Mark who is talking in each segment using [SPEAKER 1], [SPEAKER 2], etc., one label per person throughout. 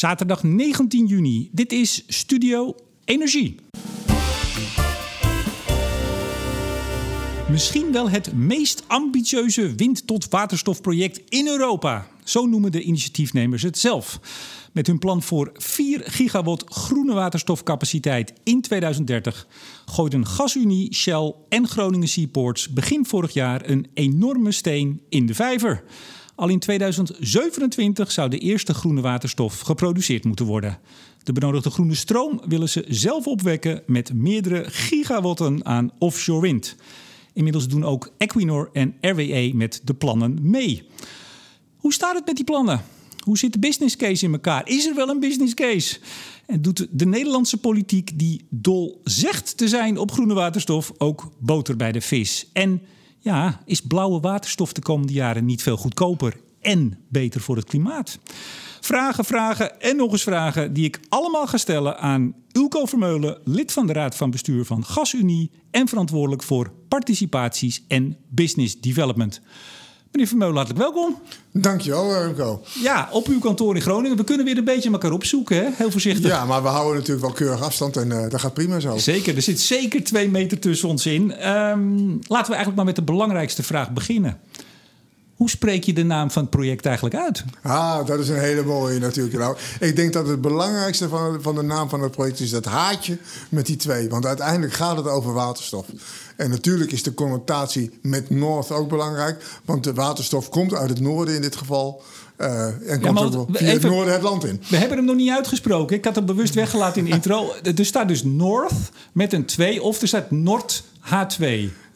[SPEAKER 1] Zaterdag 19 juni. Dit is Studio Energie. Misschien wel het meest ambitieuze wind- tot waterstofproject in Europa. Zo noemen de initiatiefnemers het zelf. Met hun plan voor 4 gigawatt groene waterstofcapaciteit in 2030 gooiden GasUnie, Shell en Groningen Seaports begin vorig jaar een enorme steen in de vijver. Al in 2027 zou de eerste groene waterstof geproduceerd moeten worden. De benodigde groene stroom willen ze zelf opwekken met meerdere gigawatten aan offshore wind. Inmiddels doen ook Equinor en RWE met de plannen mee. Hoe staat het met die plannen? Hoe zit de business case in elkaar? Is er wel een business case? En doet de Nederlandse politiek, die dol zegt te zijn op groene waterstof, ook boter bij de vis? En ja, is blauwe waterstof de komende jaren niet veel goedkoper en beter voor het klimaat? Vragen, vragen en nog eens vragen die ik allemaal ga stellen aan Ulko Vermeulen, lid van de Raad van Bestuur van GasUnie en verantwoordelijk voor participaties en business development. Meneer Vermeulen, hartelijk welkom.
[SPEAKER 2] Dankjewel, Remco.
[SPEAKER 1] Ja, op uw kantoor in Groningen. We kunnen weer een beetje elkaar opzoeken, hè? heel voorzichtig.
[SPEAKER 2] Ja, maar we houden natuurlijk wel keurig afstand en uh, dat gaat prima zo.
[SPEAKER 1] Zeker, er zit zeker twee meter tussen ons in. Um, laten we eigenlijk maar met de belangrijkste vraag beginnen. Hoe spreek je de naam van het project eigenlijk uit?
[SPEAKER 2] Ah, dat is een hele mooie natuurlijk. Nou, ik denk dat het belangrijkste van, van de naam van het project is dat haatje met die twee. Want uiteindelijk gaat het over waterstof. En natuurlijk is de connotatie met North ook belangrijk. Want de waterstof komt uit het noorden in dit geval. Uh, en komt ook via even, het noorden het land in.
[SPEAKER 1] We hebben hem nog niet uitgesproken. Ik had hem bewust weggelaten in de intro. Er staat dus North met een 2 of er staat Nord H2.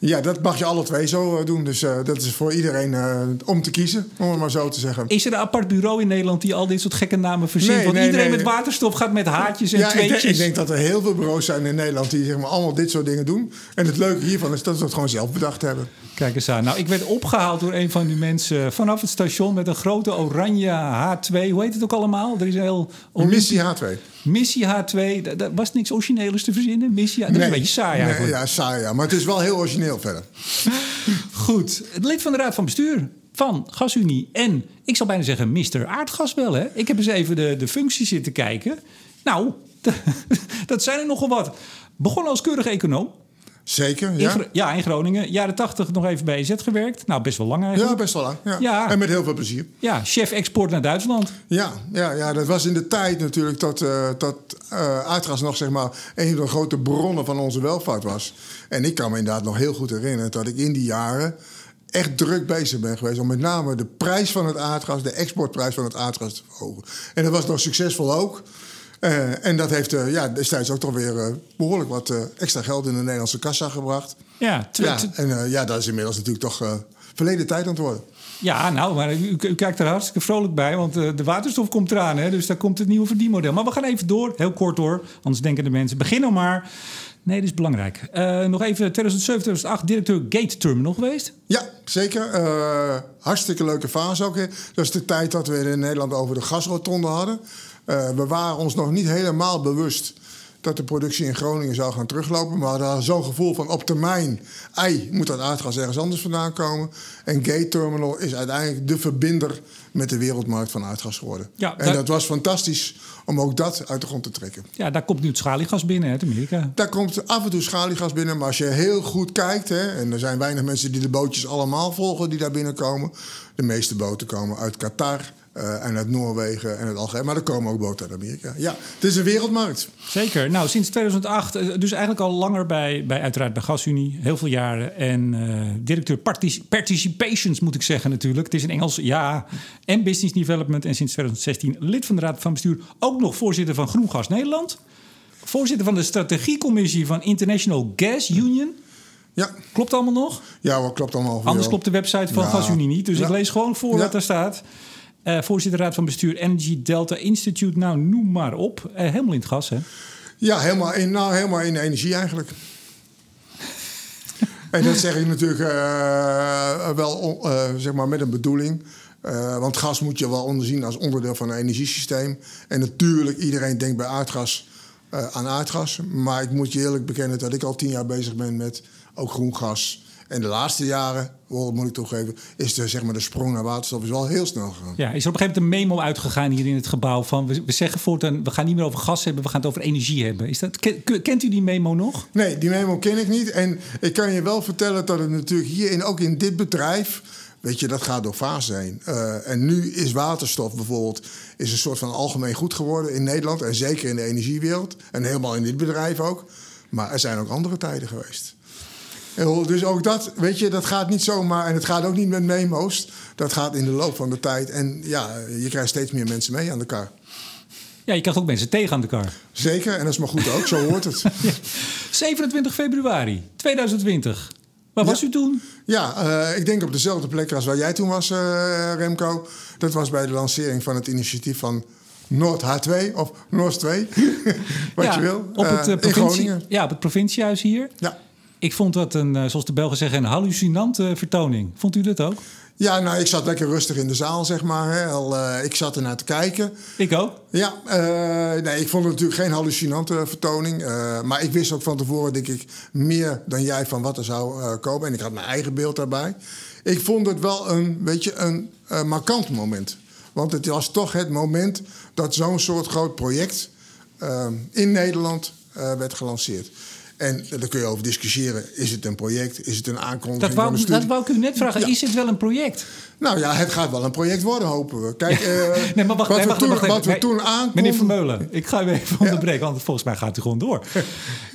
[SPEAKER 2] Ja, dat mag je alle twee zo eh, doen. Dus uh, dat is voor iedereen uh, om te kiezen, om het maar zo te zeggen.
[SPEAKER 1] Is er een apart bureau in Nederland die al dit soort gekke namen verzint? Nee, Want nee, iedereen nee. met waterstof gaat met haatjes en
[SPEAKER 2] ja,
[SPEAKER 1] tweetjes.
[SPEAKER 2] Ik denk, ik denk, dat er heel veel bureaus zijn in Nederland die zeg maar, allemaal dit soort dingen doen. En het leuke hiervan is dat ze dat gewoon zelf bedacht hebben.
[SPEAKER 1] Kijk eens aan. Nou, ik werd opgehaald door een van die mensen vanaf het station met een grote oranje H2. Hoe heet het ook allemaal? Er is een heel
[SPEAKER 2] Missie H2.
[SPEAKER 1] Missie H2. Daar was niks origineels te verzinnen. Missie H2. Dat is een beetje saai eigenlijk.
[SPEAKER 2] ja, saai ja. Maar het is wel heel origineel verder.
[SPEAKER 1] Goed. Het lid van de Raad van Bestuur van GasUnie en ik zal bijna zeggen Mr. Aardgas wel. Hè? Ik heb eens even de, de functies zitten kijken. Nou, dat zijn er nogal wat. Begon als keurig econoom.
[SPEAKER 2] Zeker, ja.
[SPEAKER 1] In, ja, in Groningen. Jaren tachtig nog even bij EZ gewerkt. Nou, best wel lang eigenlijk.
[SPEAKER 2] Ja, best wel lang. Ja. ja. En met heel veel plezier.
[SPEAKER 1] Ja, chef export naar Duitsland.
[SPEAKER 2] Ja, ja, ja dat was in de tijd natuurlijk dat, uh, dat uh, aardgas nog zeg maar een van de grote bronnen van onze welvaart was. En ik kan me inderdaad nog heel goed herinneren dat ik in die jaren echt druk bezig ben geweest om met name de prijs van het aardgas, de exportprijs van het aardgas te verhogen. En dat was nog succesvol ook. Uh, en dat heeft uh, ja, destijds ook toch weer uh, behoorlijk wat extra geld in de Nederlandse kassa gebracht.
[SPEAKER 1] Ja,
[SPEAKER 2] ja en ja, dat is inmiddels natuurlijk toch verleden tijd aan het worden.
[SPEAKER 1] Ja, nou, maar u, u, kijkt er hartstikke vrolijk bij, want de waterstof komt eraan. Hè, dus daar komt het nieuwe verdienmodel. Maar we gaan even door, heel kort door, anders denken de mensen... begin nou maar. Nee, dat is belangrijk. nog even 2007, 2008, directeur Gate Terminal geweest?
[SPEAKER 2] Ja, zeker. hartstikke leuke fase ook. Hè. Dat is de tijd dat we in Nederland over de gasrotonde hadden. Uh, we waren ons nog niet helemaal bewust dat de productie in Groningen zou gaan teruglopen. Maar we hadden zo'n gevoel van op termijn, ei, moet dat aardgas ergens anders vandaan komen. En Gate Terminal is uiteindelijk de verbinder met de wereldmarkt van aardgas geworden. Ja, en dat was fantastisch om ook dat uit de grond te trekken.
[SPEAKER 1] Ja, daar komt nu het schaliegas binnen uit Amerika.
[SPEAKER 2] Daar komt af en toe schaliegas binnen, maar als je heel goed kijkt... Hè, en er zijn weinig mensen die de bootjes allemaal volgen die daar binnenkomen... de meeste boten komen uit Qatar, uh, en uit Noorwegen en het algemeen. Maar er komen ook boten uit Amerika. Ja, het is een wereldmarkt.
[SPEAKER 1] Zeker. Nou, sinds 2008, dus eigenlijk al langer bij, bij uiteraard bij GasUnie. Heel veel jaren. En uh, directeur partic Participations moet ik zeggen natuurlijk. Het is in Engels, ja. En Business Development. En sinds 2016 lid van de Raad van Bestuur. Ook nog voorzitter van Groen Gas Nederland. Voorzitter van de strategiecommissie van International Gas Union.
[SPEAKER 2] Ja.
[SPEAKER 1] Klopt allemaal nog?
[SPEAKER 2] Ja, wat klopt allemaal.
[SPEAKER 1] Anders klopt de website van ja. GasUnie niet. Dus ja. ik lees gewoon voor ja. wat er staat. Uh, voorzitter Raad van Bestuur Energy Delta Institute. Nou, noem maar op. Uh, helemaal in het gas, hè?
[SPEAKER 2] Ja, helemaal in, nou, helemaal in de energie eigenlijk. en dat zeg ik natuurlijk uh, wel zeg maar met een bedoeling. want gas moet je wel onderzien als onderdeel van een energiesysteem. En natuurlijk, iedereen denkt bij aardgas aan aardgas. Maar ik moet je eerlijk bekennen dat ik al tien jaar bezig ben met ook groen gas En de laatste jaren, moet ik toegeven, is de, zeg maar, de sprong naar waterstof is wel heel snel gegaan.
[SPEAKER 1] Ja, is er op een gegeven moment een memo uitgegaan hier in het gebouw van we, we zeggen voortaan, we gaan niet meer over gas hebben, we gaan het over energie hebben. Is dat, kent u die memo nog?
[SPEAKER 2] Nee, die memo ken ik niet. En ik kan je wel vertellen dat het natuurlijk hier, in, ook in dit bedrijf, Weet je, dat gaat door fases heen. Uh, en nu is waterstof bijvoorbeeld is een soort van algemeen goed geworden in Nederland. En zeker in de energiewereld. En helemaal in dit bedrijf ook. Maar er zijn ook andere tijden geweest. Dus ook dat, weet je, dat gaat niet zomaar. En het gaat ook niet met memo's. Dat gaat in de loop van de tijd. En ja, je krijgt steeds meer mensen mee aan de kar.
[SPEAKER 1] Ja, je krijgt ook mensen tegen aan de kar.
[SPEAKER 2] Zeker, en dat is maar goed ook, zo hoort het.
[SPEAKER 1] 27 februari 2020. Waar was u toen?
[SPEAKER 2] Ja, uh, ik denk op dezelfde plek als waar jij toen was, uh, Remco. Dat was bij de lancering van het initiatief van Noord H2 of Noord 2, wat je wil.
[SPEAKER 1] Op het, uh, provincie, ja, op het provinciehuis hier. Ja. Ik vond dat een, zoals de Belgen zeggen, een hallucinante vertoning. Vond u dat ook?
[SPEAKER 2] Ja, nou, ik zat lekker rustig in de zaal, zeg maar. Hè. Al, uh, ik zat ernaar te kijken.
[SPEAKER 1] Ik ook?
[SPEAKER 2] Ja, uh, nee, ik vond het natuurlijk geen hallucinante vertoning. Uh, maar ik wist ook van tevoren, denk ik, meer dan jij van wat er zou komen. En ik had mijn eigen beeld daarbij. Ik vond het wel een, weet je, een markant moment. Want het was toch het moment dat zo'n soort groot project in Nederland werd gelanceerd. En daar kun je over discussiëren. Is het een project? Is het een aankondiging
[SPEAKER 1] dat wou,
[SPEAKER 2] van
[SPEAKER 1] Dat wou ik u net vragen. Is het wel een project?
[SPEAKER 2] Nou ja, het gaat wel een project worden, hopen we. Kijk, uh, nee, maar wacht, wat, nee, wacht, we, toen, wacht, we toen aankonden...
[SPEAKER 1] Meneer Vermeulen, ik ga u even onderbreken, want volgens mij gaat u gewoon door.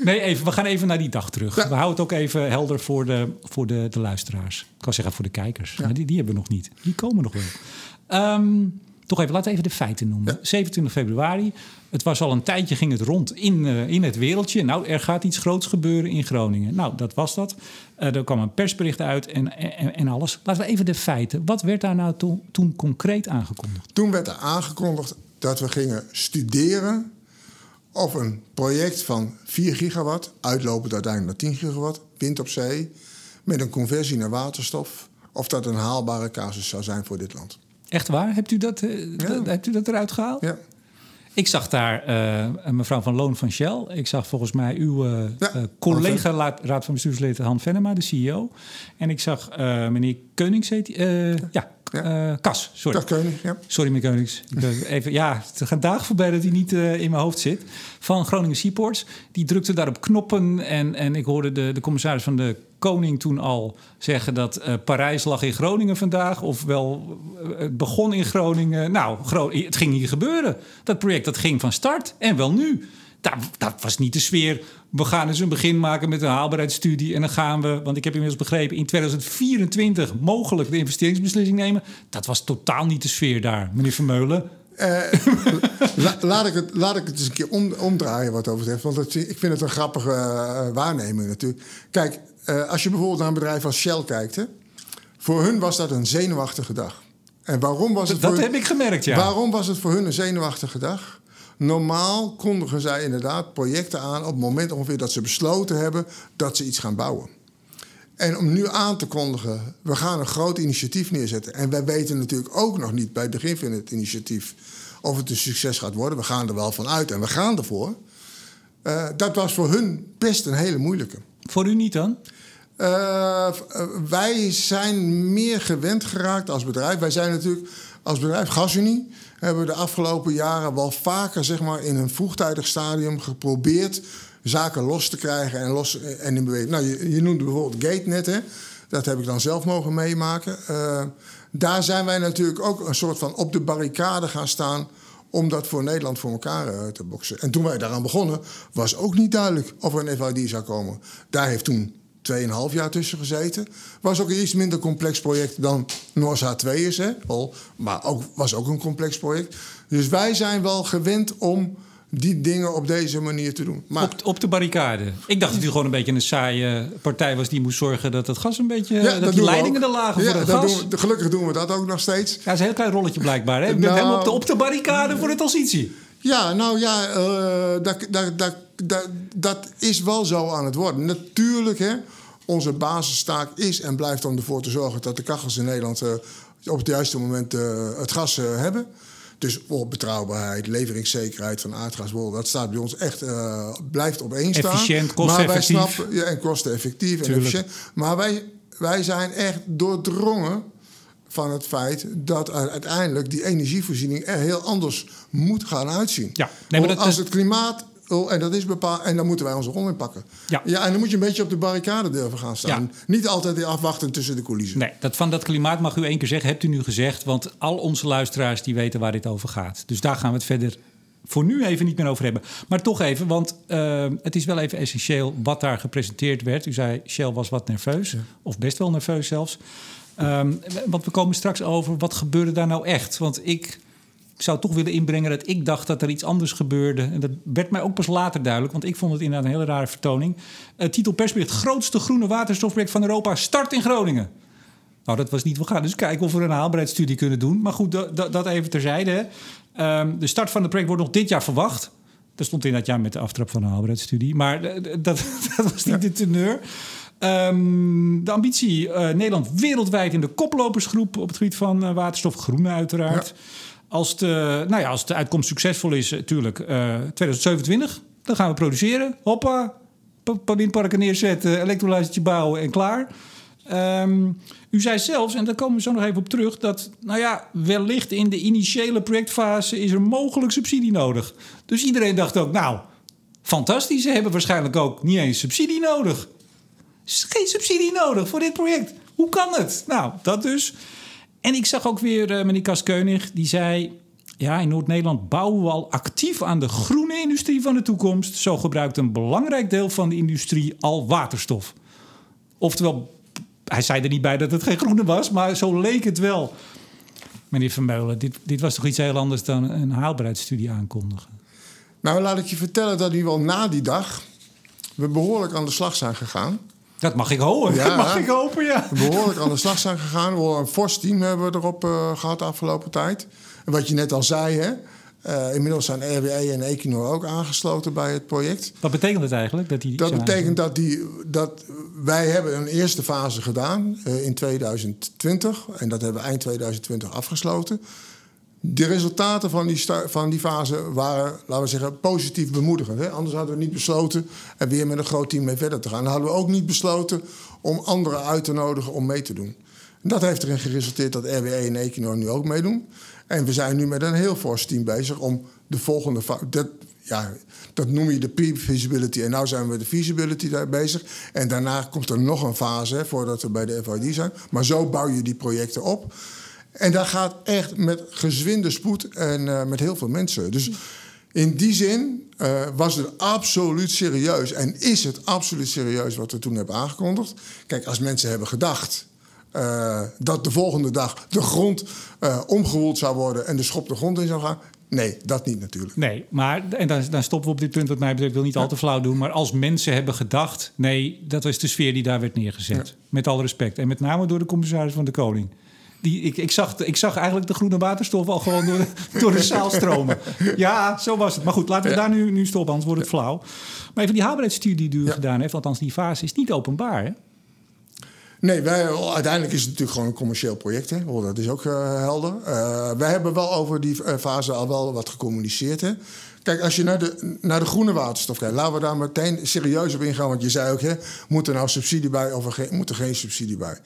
[SPEAKER 1] nee, even, we gaan even naar die dag terug. We houden het ook even helder voor de, voor de, de luisteraars. Ik kan zeggen voor de kijkers. Maar die, die hebben we nog niet. Die komen nog wel. Um, toch even, laten we even de feiten noemen. 27 februari. Het was al een tijdje, ging het rond in, uh, in het wereldje. Nou, er gaat iets groots gebeuren in Groningen. Nou, dat was dat. Uh, er kwam een persbericht uit en, en, en, alles. Laten we even de feiten. Wat werd daar nou toen, toen concreet aangekondigd?
[SPEAKER 2] Toen werd er aangekondigd dat we gingen studeren of een project van 4 gigawatt, uitlopend uiteindelijk naar 10 gigawatt, wind op zee, met een conversie naar waterstof, of dat een haalbare casus zou zijn voor dit land.
[SPEAKER 1] Echt waar? Hebt u dat, uh, hebt u dat eruit gehaald? Ja. Ik zag daar uh, mevrouw Van Loon van Shell. Ik zag volgens mij uw uh, ja, collega raad van bestuurslid Han Venema, de CEO. En ik zag meneer Keunings, heet ja, ja. Kas, sorry.
[SPEAKER 2] Kas Keuning, ja.
[SPEAKER 1] Sorry, meneer Keunings. even, ja, er gaan dagen voorbij dat hij niet in mijn hoofd zit. Van Groningen Seaports. Die drukte daar op knoppen. En, en ik hoorde de, de commissaris van de koning toen al zeggen dat uh, Parijs lag in Groningen vandaag. Ofwel, het begon in Groningen. Nou, het ging hier gebeuren. Dat project dat ging van start. En wel nu. Dat, dat was niet de sfeer. We gaan eens een begin maken met een haalbaarheidsstudie. En dan gaan we, want ik heb inmiddels begrepen, in 2024 mogelijk de investeringsbeslissing nemen. Dat was totaal niet de sfeer daar, meneer Vermeulen. Uh,
[SPEAKER 2] laat, ik het, laat ik het eens een keer om, omdraaien wat over zegt. Want ik vind het een grappige uh, waarneming natuurlijk. Kijk, uh, als je bijvoorbeeld naar een bedrijf als Shell kijkt... Hè, voor hun was dat een zenuwachtige dag. En waarom was het
[SPEAKER 1] dat
[SPEAKER 2] voor
[SPEAKER 1] heb ik gemerkt, ja.
[SPEAKER 2] Waarom was het voor hun een zenuwachtige dag? Normaal kondigen zij inderdaad projecten aan... op het moment ongeveer dat ze besloten hebben dat ze iets gaan bouwen. En om nu aan te kondigen, we gaan een groot initiatief neerzetten. En wij weten natuurlijk ook nog niet bij het begin van het initiatief of het een succes gaat worden. We gaan er wel van uit en we gaan ervoor. Uh, dat was voor hun best een hele moeilijke.
[SPEAKER 1] Voor u niet dan?
[SPEAKER 2] Uh, wij zijn meer gewend geraakt als bedrijf. Wij zijn natuurlijk als bedrijf GasUnie hebben we de afgelopen jaren wel vaker zeg maar, in een vroegtijdig stadium geprobeerd zaken los te krijgen en, los, en in beweging. Nou, je, je noemde bijvoorbeeld Gate net, hè? dat heb ik dan zelf mogen meemaken. Uh, daar zijn wij natuurlijk ook een soort van op de barricade gaan staan om dat voor Nederland voor elkaar uh, te boksen. En toen wij daaraan begonnen, was ook niet duidelijk of er een FID zou komen. Daar heeft toen 2,5 jaar tussen gezeten. Was ook een iets minder complex project dan Norsa 2 is, hè? maar ook, was ook een complex project. Dus wij zijn wel gewend om die dingen op deze manier te doen.
[SPEAKER 1] Maar, op, op de barricade. Ik dacht dat u gewoon een beetje een saaie partij was die moest zorgen dat het gas een beetje. Ja, dat, die leidingen er lagen ja, voor het gas.
[SPEAKER 2] Doen gelukkig doen we dat ook nog steeds. Ja,
[SPEAKER 1] dat is een heel klein rolletje blijkbaar. Hè? Nou, helemaal op de, op de barricade voor de transitie.
[SPEAKER 2] Ja, nou ja, uh, dat, dat, dat, dat, dat is wel zo aan het worden. Natuurlijk, hè, onze basistaak is en blijft om ervoor te zorgen dat de kachels in Nederland uh, op het juiste moment uh, het gas hebben. Dus bijvoorbeeld betrouwbaarheid, leveringszekerheid van aardgas, dat staat bij ons echt, blijft op één staan.
[SPEAKER 1] Efficiënt, kosteneffectief.
[SPEAKER 2] Maar wij snappen, ja, en kosteneffectief en efficiënt. Maar wij wij zijn echt doordrongen van het feit dat uiteindelijk die energievoorziening er heel anders moet gaan uitzien.
[SPEAKER 1] Ja,
[SPEAKER 2] nee, maar dat, als het klimaat en dat is bepaald. En dan moeten wij onze rol in pakken. Ja. ja, en dan moet je een beetje op de barricade durven gaan staan. Niet altijd afwachten tussen de coulissen.
[SPEAKER 1] Nee, dat van dat klimaat mag u één keer zeggen. Hebt u nu gezegd. Want al onze luisteraars die weten waar dit over gaat. Dus daar gaan we het verder voor nu even niet meer over hebben. Maar toch even, want uh, het is wel even essentieel wat daar gepresenteerd werd. U zei Shell was wat nerveus, of best wel nerveus zelfs. Um, want we komen straks over wat gebeurde daar nou echt. Want ik zou toch willen inbrengen dat ik dacht dat er iets anders gebeurde. En dat werd mij ook pas later duidelijk, want ik vond het inderdaad een hele rare vertoning. Uh, titel persbericht: Grootste groene waterstofproject van Europa start in Groningen. Nou, dat was niet. We gaan dus kijken of we een haalbaarheidsstudie kunnen doen. Maar goed, dat, dat even terzijde. Um, de start van het project wordt nog dit jaar verwacht. Dat stond in dat jaar met de aftrap van de haalbaarheidsstudie. Maar dat, dat was niet de teneur. Um, de ambitie: uh, Nederland wereldwijd in de koplopersgroep op het gebied van uh, waterstof, groene uiteraard. Ja. Als de, nou ja, als de uitkomst succesvol is, natuurlijk uh, 2027, dan gaan we produceren. Hoppa, windparken neerzetten, elektrolysertje bouwen en klaar. Um, u zei zelfs, en daar komen we zo nog even op terug, dat nou ja, wellicht in de initiële projectfase is er mogelijk subsidie nodig. Dus iedereen dacht ook, nou, fantastisch, ze hebben waarschijnlijk ook niet eens subsidie nodig. Geen subsidie nodig voor dit project. Hoe kan het? Nou, dat dus. En ik zag ook weer uh, meneer Kaskeunig, die zei... Ja, in Noord-Nederland bouwen we al actief aan de groene industrie van de toekomst. Zo gebruikt een belangrijk deel van de industrie al waterstof. Oftewel, hij zei er niet bij dat het geen groene was, maar zo leek het wel. Meneer Vermeulen, dit, dit was toch iets heel anders dan een haalbaarheidsstudie aankondigen?
[SPEAKER 2] Nou, laat ik je vertellen dat nu wel na die dag we behoorlijk aan de slag zijn gegaan.
[SPEAKER 1] Dat mag ik hopen. Ja, dat mag ik hopen, ja.
[SPEAKER 2] Behoorlijk aan de slag zijn gegaan. Een fors team hebben we erop uh, gehad de afgelopen tijd. En wat je net al zei, hè. Uh, inmiddels zijn RWE en Equinor ook aangesloten bij het project.
[SPEAKER 1] Wat betekent het eigenlijk? Dat, die
[SPEAKER 2] dat betekent dat, die, dat wij hebben een eerste fase gedaan uh, in 2020. En dat hebben we eind 2020 afgesloten. De resultaten van die, van die fase waren, laten we zeggen, positief bemoedigend. Hè? Anders hadden we niet besloten er weer met een groot team mee verder te gaan. Dan hadden we ook niet besloten om anderen uit te nodigen om mee te doen. En dat heeft erin geresulteerd dat RWE en Equinor nu ook meedoen. En we zijn nu met een heel fors team bezig om de volgende fase. Dat, ja, dat noem je de pre-feasibility. En nu zijn we de feasibility daar bezig. En daarna komt er nog een fase voordat we bij de FID zijn. Maar zo bouw je die projecten op. En dat gaat echt met gezwinde spoed en uh, met heel veel mensen. Dus in die zin uh, was het absoluut serieus. En is het absoluut serieus wat we toen hebben aangekondigd. Kijk, als mensen hebben gedacht. Uh, dat de volgende dag de grond omgewoeld zou worden en de schop de grond in zou gaan. Nee, dat niet natuurlijk.
[SPEAKER 1] Nee, maar en dan, dan stoppen we op dit punt wat mij betreft. Ik wil niet al te flauw doen. Maar als mensen hebben gedacht... nee, dat was de sfeer die daar werd neergezet. Ja. Met alle respect. En met name door de commissaris van de Koning. Die, ik, ik, zag, ik zag eigenlijk de groene waterstof al gewoon door de, door de zaal stromen. Ja, zo was het. Maar goed, laten we daar nu, nu stoppen, anders wordt het flauw. Maar even die haalbaarheidsstudie die u ja. gedaan heeft, althans die fase, is niet openbaar, hè?
[SPEAKER 2] Nee, wij, uiteindelijk is het natuurlijk gewoon een commercieel project. Hè? Dat is ook uh, helder. Uh, wij hebben wel over die fase al wel wat gecommuniceerd. Hè? Kijk, als je naar de, naar de groene waterstof kijkt, laten we daar meteen serieus op ingaan. Want je zei ook, hè, moet er nou subsidie bij of er moet er geen subsidie bij?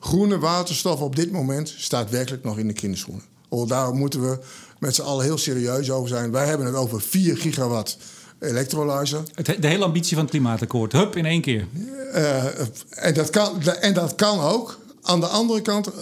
[SPEAKER 2] Groene waterstof op dit moment staat werkelijk nog in de kinderschoenen. Oh, daar moeten we met z'n allen heel serieus over zijn. Wij hebben het over 4 gigawatt elektrolyzer.
[SPEAKER 1] de hele ambitie van het klimaatakkoord. Hup, in één keer.
[SPEAKER 2] Uh, en, dat kan, en dat kan ook. Aan de andere kant, uh,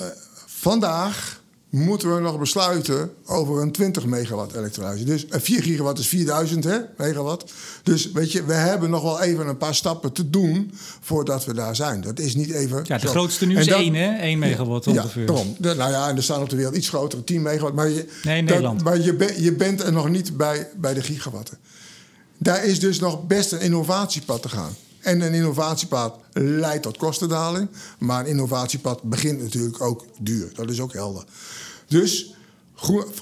[SPEAKER 2] vandaag moeten we nog besluiten over een 20 megawatt elektrolyse. Dus 4 eh, gigawatt is 4000 hè, megawatt. Dus weet je, we hebben nog wel even een paar stappen te doen voordat we daar zijn. Dat is niet even.
[SPEAKER 1] Ja, de grootste nu is dat, 1, hè? 1 megawatt
[SPEAKER 2] ja,
[SPEAKER 1] ongeveer.
[SPEAKER 2] Ja, daarom. De, nou ja, en er staan op de wereld iets grotere, 10 megawatt. Maar je,
[SPEAKER 1] nee, Nederland.
[SPEAKER 2] Dat, maar je, ben, je bent er nog niet bij, bij de gigawatten. Daar is dus nog best een innovatiepad te gaan. En een innovatiepad leidt tot kostendaling. Maar een innovatiepad begint natuurlijk ook duur. Dat is ook helder. Dus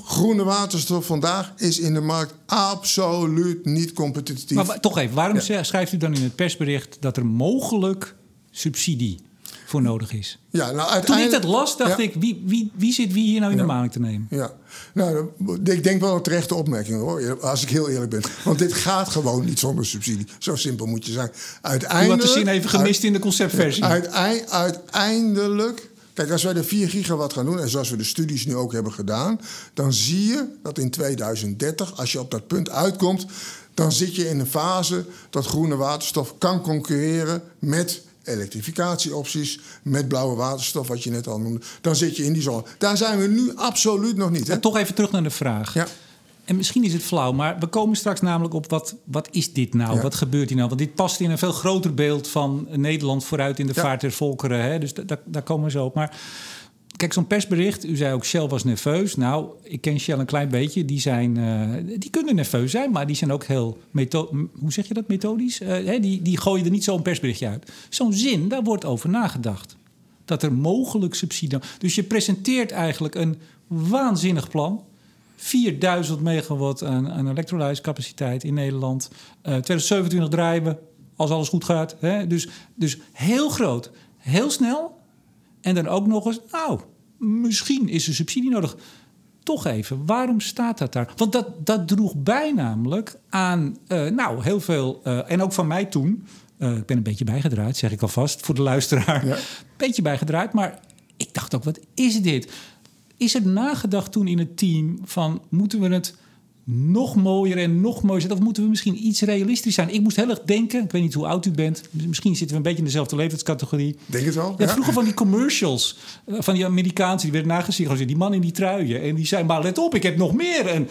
[SPEAKER 2] groene waterstof vandaag is in de markt absoluut niet competitief.
[SPEAKER 1] Maar toch even, waarom ja. schrijft u dan in het persbericht dat er mogelijk subsidie voor nodig is.
[SPEAKER 2] Ja, nou,
[SPEAKER 1] Toen ik
[SPEAKER 2] uiteindelijk-
[SPEAKER 1] dat las, dacht
[SPEAKER 2] Ja.
[SPEAKER 1] ik, wie, wie, wie zit wie hier nou in de maling te nemen?
[SPEAKER 2] Ja, nou, ik denk wel een terechte opmerking hoor, als ik heel eerlijk ben. Want dit gaat gewoon niet zonder subsidie. Zo simpel moet je zijn.
[SPEAKER 1] U
[SPEAKER 2] Uiteindelijk,
[SPEAKER 1] had de zin even gemist in de conceptversie.
[SPEAKER 2] Uitei- uiteindelijk, kijk, als wij de 4 gigawatt gaan doen, en zoals we de studies nu ook hebben gedaan, dan zie je dat in 2030, als je op dat punt uitkomt, dan zit je in een fase dat groene waterstof kan concurreren met elektrificatieopties, met blauwe waterstof, wat je net al noemde. Dan zit je in die zone. Daar zijn we nu absoluut nog niet. Hè?
[SPEAKER 1] Maar toch even terug naar de vraag.
[SPEAKER 2] Ja.
[SPEAKER 1] En misschien is het flauw, maar we komen straks namelijk op wat, wat is dit nou?
[SPEAKER 2] Ja.
[SPEAKER 1] Wat gebeurt hier nou? Want dit past in een veel groter beeld van Nederland vooruit in de
[SPEAKER 2] Ja.
[SPEAKER 1] vaart der volkeren. Hè? Dus da- da- daar komen we zo op. Maar kijk, zo'n persbericht, u zei ook Shell was nerveus. Nou, ik ken Shell een klein beetje. Die, zijn, eh, die kunnen nerveus zijn, maar die zijn ook heel, metho- hoe zeg je dat, methodisch? Eh, hè? Die, die gooien er niet zo'n persberichtje uit. Zo'n zin, daar wordt over nagedacht. Dat er mogelijk subsidie... Dus je presenteert eigenlijk een waanzinnig plan... 4000 megawatt aan, aan elektrolyserscapaciteit in Nederland. Eh 2027 draaien we, als alles goed gaat. Hè? Dus, dus heel groot, heel snel. En dan ook nog eens, nou, misschien is er subsidie nodig. Toch even, waarom staat dat daar? Want dat, dat droeg bij namelijk aan, eh, nou, heel veel... eh, en ook van mij toen, eh, ik ben een beetje bijgedraaid, zeg ik alvast, voor de luisteraar.
[SPEAKER 2] Ja.
[SPEAKER 1] Beetje bijgedraaid, maar ik dacht ook, wat is dit? Is er nagedacht toen in het team van moeten we het nog mooier en nog mooier zetten? Of moeten we misschien iets realistisch zijn? Ik moest heel erg denken, ik weet niet hoe oud u bent, misschien zitten we een beetje in dezelfde leeftijdscategorie.
[SPEAKER 2] Denk het wel.
[SPEAKER 1] Ja,
[SPEAKER 2] ja.
[SPEAKER 1] vroeger van die commercials, eh, van die Amerikaanse, die werden nagezien. Die man in die truien. En die zei, maar let op, ik heb nog meer. En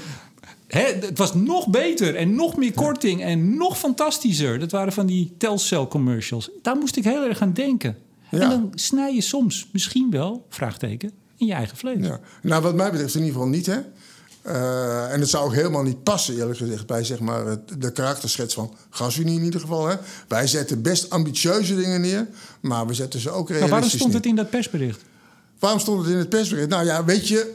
[SPEAKER 1] hè, het was nog beter en nog meer korting en nog fantastischer. Dat waren van die Telcel commercials. Daar moest ik heel erg aan denken.
[SPEAKER 2] Ja.
[SPEAKER 1] En dan snij je soms misschien wel, vraagteken, in je eigen vlees.
[SPEAKER 2] Ja. Nou, wat mij betreft in ieder geval niet, hè. Eh, en het zou ook helemaal niet passen, eerlijk gezegd, bij zeg maar, het- de karakterschets van GasUnie in ieder geval. Hè. Wij zetten best ambitieuze dingen neer, maar we zetten ze ook
[SPEAKER 1] Maar
[SPEAKER 2] realistisch
[SPEAKER 1] waarom stond het in dat persbericht?
[SPEAKER 2] Waarom stond het in het persbericht? Nou ja, weet je,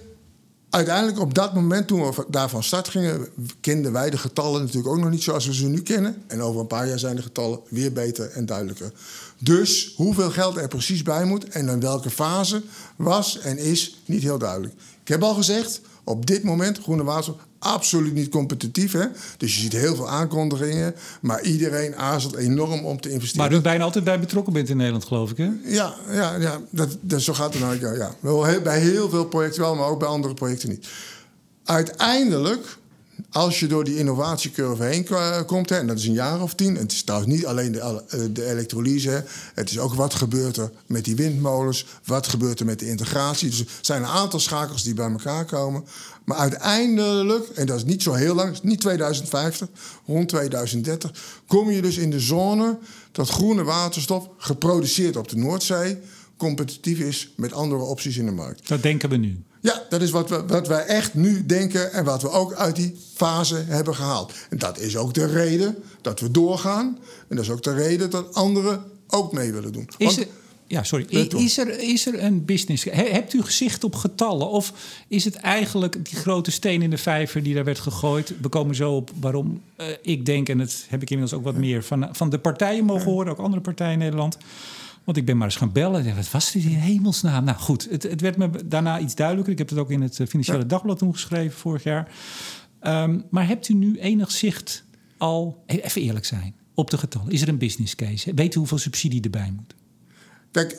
[SPEAKER 2] uiteindelijk op dat moment toen we daar van start gingen, kenden wij de getallen natuurlijk ook nog niet zoals we ze nu kennen. En over een paar jaar zijn de getallen weer beter en duidelijker. Dus hoeveel geld er precies bij moet en in welke fase was en is niet heel duidelijk. Ik heb al gezegd, op dit moment groene waterstof absoluut niet competitief. Hè? Dus je ziet heel veel aankondigingen, maar iedereen aarzelt enorm om te investeren.
[SPEAKER 1] Maar u bijna altijd bij betrokken bent in Nederland, geloof ik, hè?
[SPEAKER 2] Ja, ja, ja dat, dat, zo gaat het nou. Ja, ja. Bij heel veel projecten wel, maar ook bij andere projecten niet. Uiteindelijk, als je door die innovatiecurve heen komt, hè, en dat is een jaar of tien... het is trouwens niet alleen de, eh, de elektrolyse... het is ook wat gebeurt er met die windmolens... wat gebeurt er met de integratie. Dus er zijn een aantal schakels die bij elkaar komen. Maar uiteindelijk, en dat is niet zo heel lang... niet 2050, rond 2030... kom je dus in de zone dat groene waterstof... geproduceerd op de Noordzee... competitief is met andere opties in de markt.
[SPEAKER 1] Dat denken we nu.
[SPEAKER 2] Ja, dat is wat, we, wat wij echt nu denken en wat we ook uit die fase hebben gehaald. En dat is ook de reden dat we doorgaan. En dat is ook de reden dat anderen ook mee willen doen.
[SPEAKER 1] Is
[SPEAKER 2] Want-
[SPEAKER 1] er, ja, sorry. Is er, is er een business? He- hebt u gezicht op getallen? Of is het eigenlijk die grote steen in de vijver die daar werd gegooid? We komen zo op waarom eh, ik denk, en dat heb ik inmiddels ook wat meer van, van de partijen mogen horen, ook andere partijen in Nederland. Want ik ben maar eens gaan bellen. Wat was dit in hemelsnaam? Nou goed, het, het werd me daarna iets duidelijker. Ik heb het ook in het eh, Financiële Dagblad toen geschreven vorig jaar. Ehm, maar hebt u nu enig zicht al, e- even eerlijk zijn, op de getallen? Is er een business case? Weet u hoeveel subsidie erbij moet?
[SPEAKER 2] Kijk,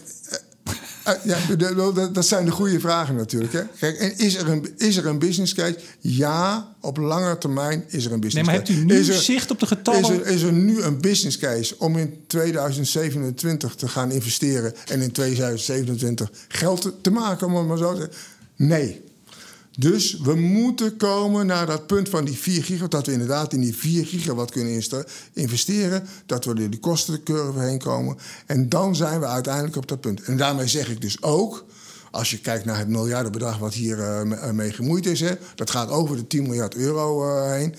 [SPEAKER 2] ja, de- de- dat- dat zijn de goede vragen natuurlijk. Hè? Kijk, en is, er een, is er een business case? Ja, op lange termijn is er een
[SPEAKER 1] Nee,
[SPEAKER 2] business
[SPEAKER 1] maar
[SPEAKER 2] case.
[SPEAKER 1] hebt u nu
[SPEAKER 2] Is er-
[SPEAKER 1] zicht op de getallen?
[SPEAKER 2] Is er, is er nu een business case om in 2027 te gaan investeren en in 2027 geld te, te maken, om het maar zo te zeggen? Nee. Dus we moeten komen naar dat punt van die 4 gigawatt, dat we inderdaad in die 4 gigawatt kunnen investeren, dat we door die kostencurve heen komen. En dan zijn we uiteindelijk op dat punt. En daarmee zeg ik dus ook, als je kijkt naar het miljardenbedrag wat hier eh, eh, mee gemoeid is, hè, dat gaat over de 10 miljard euro eh, heen.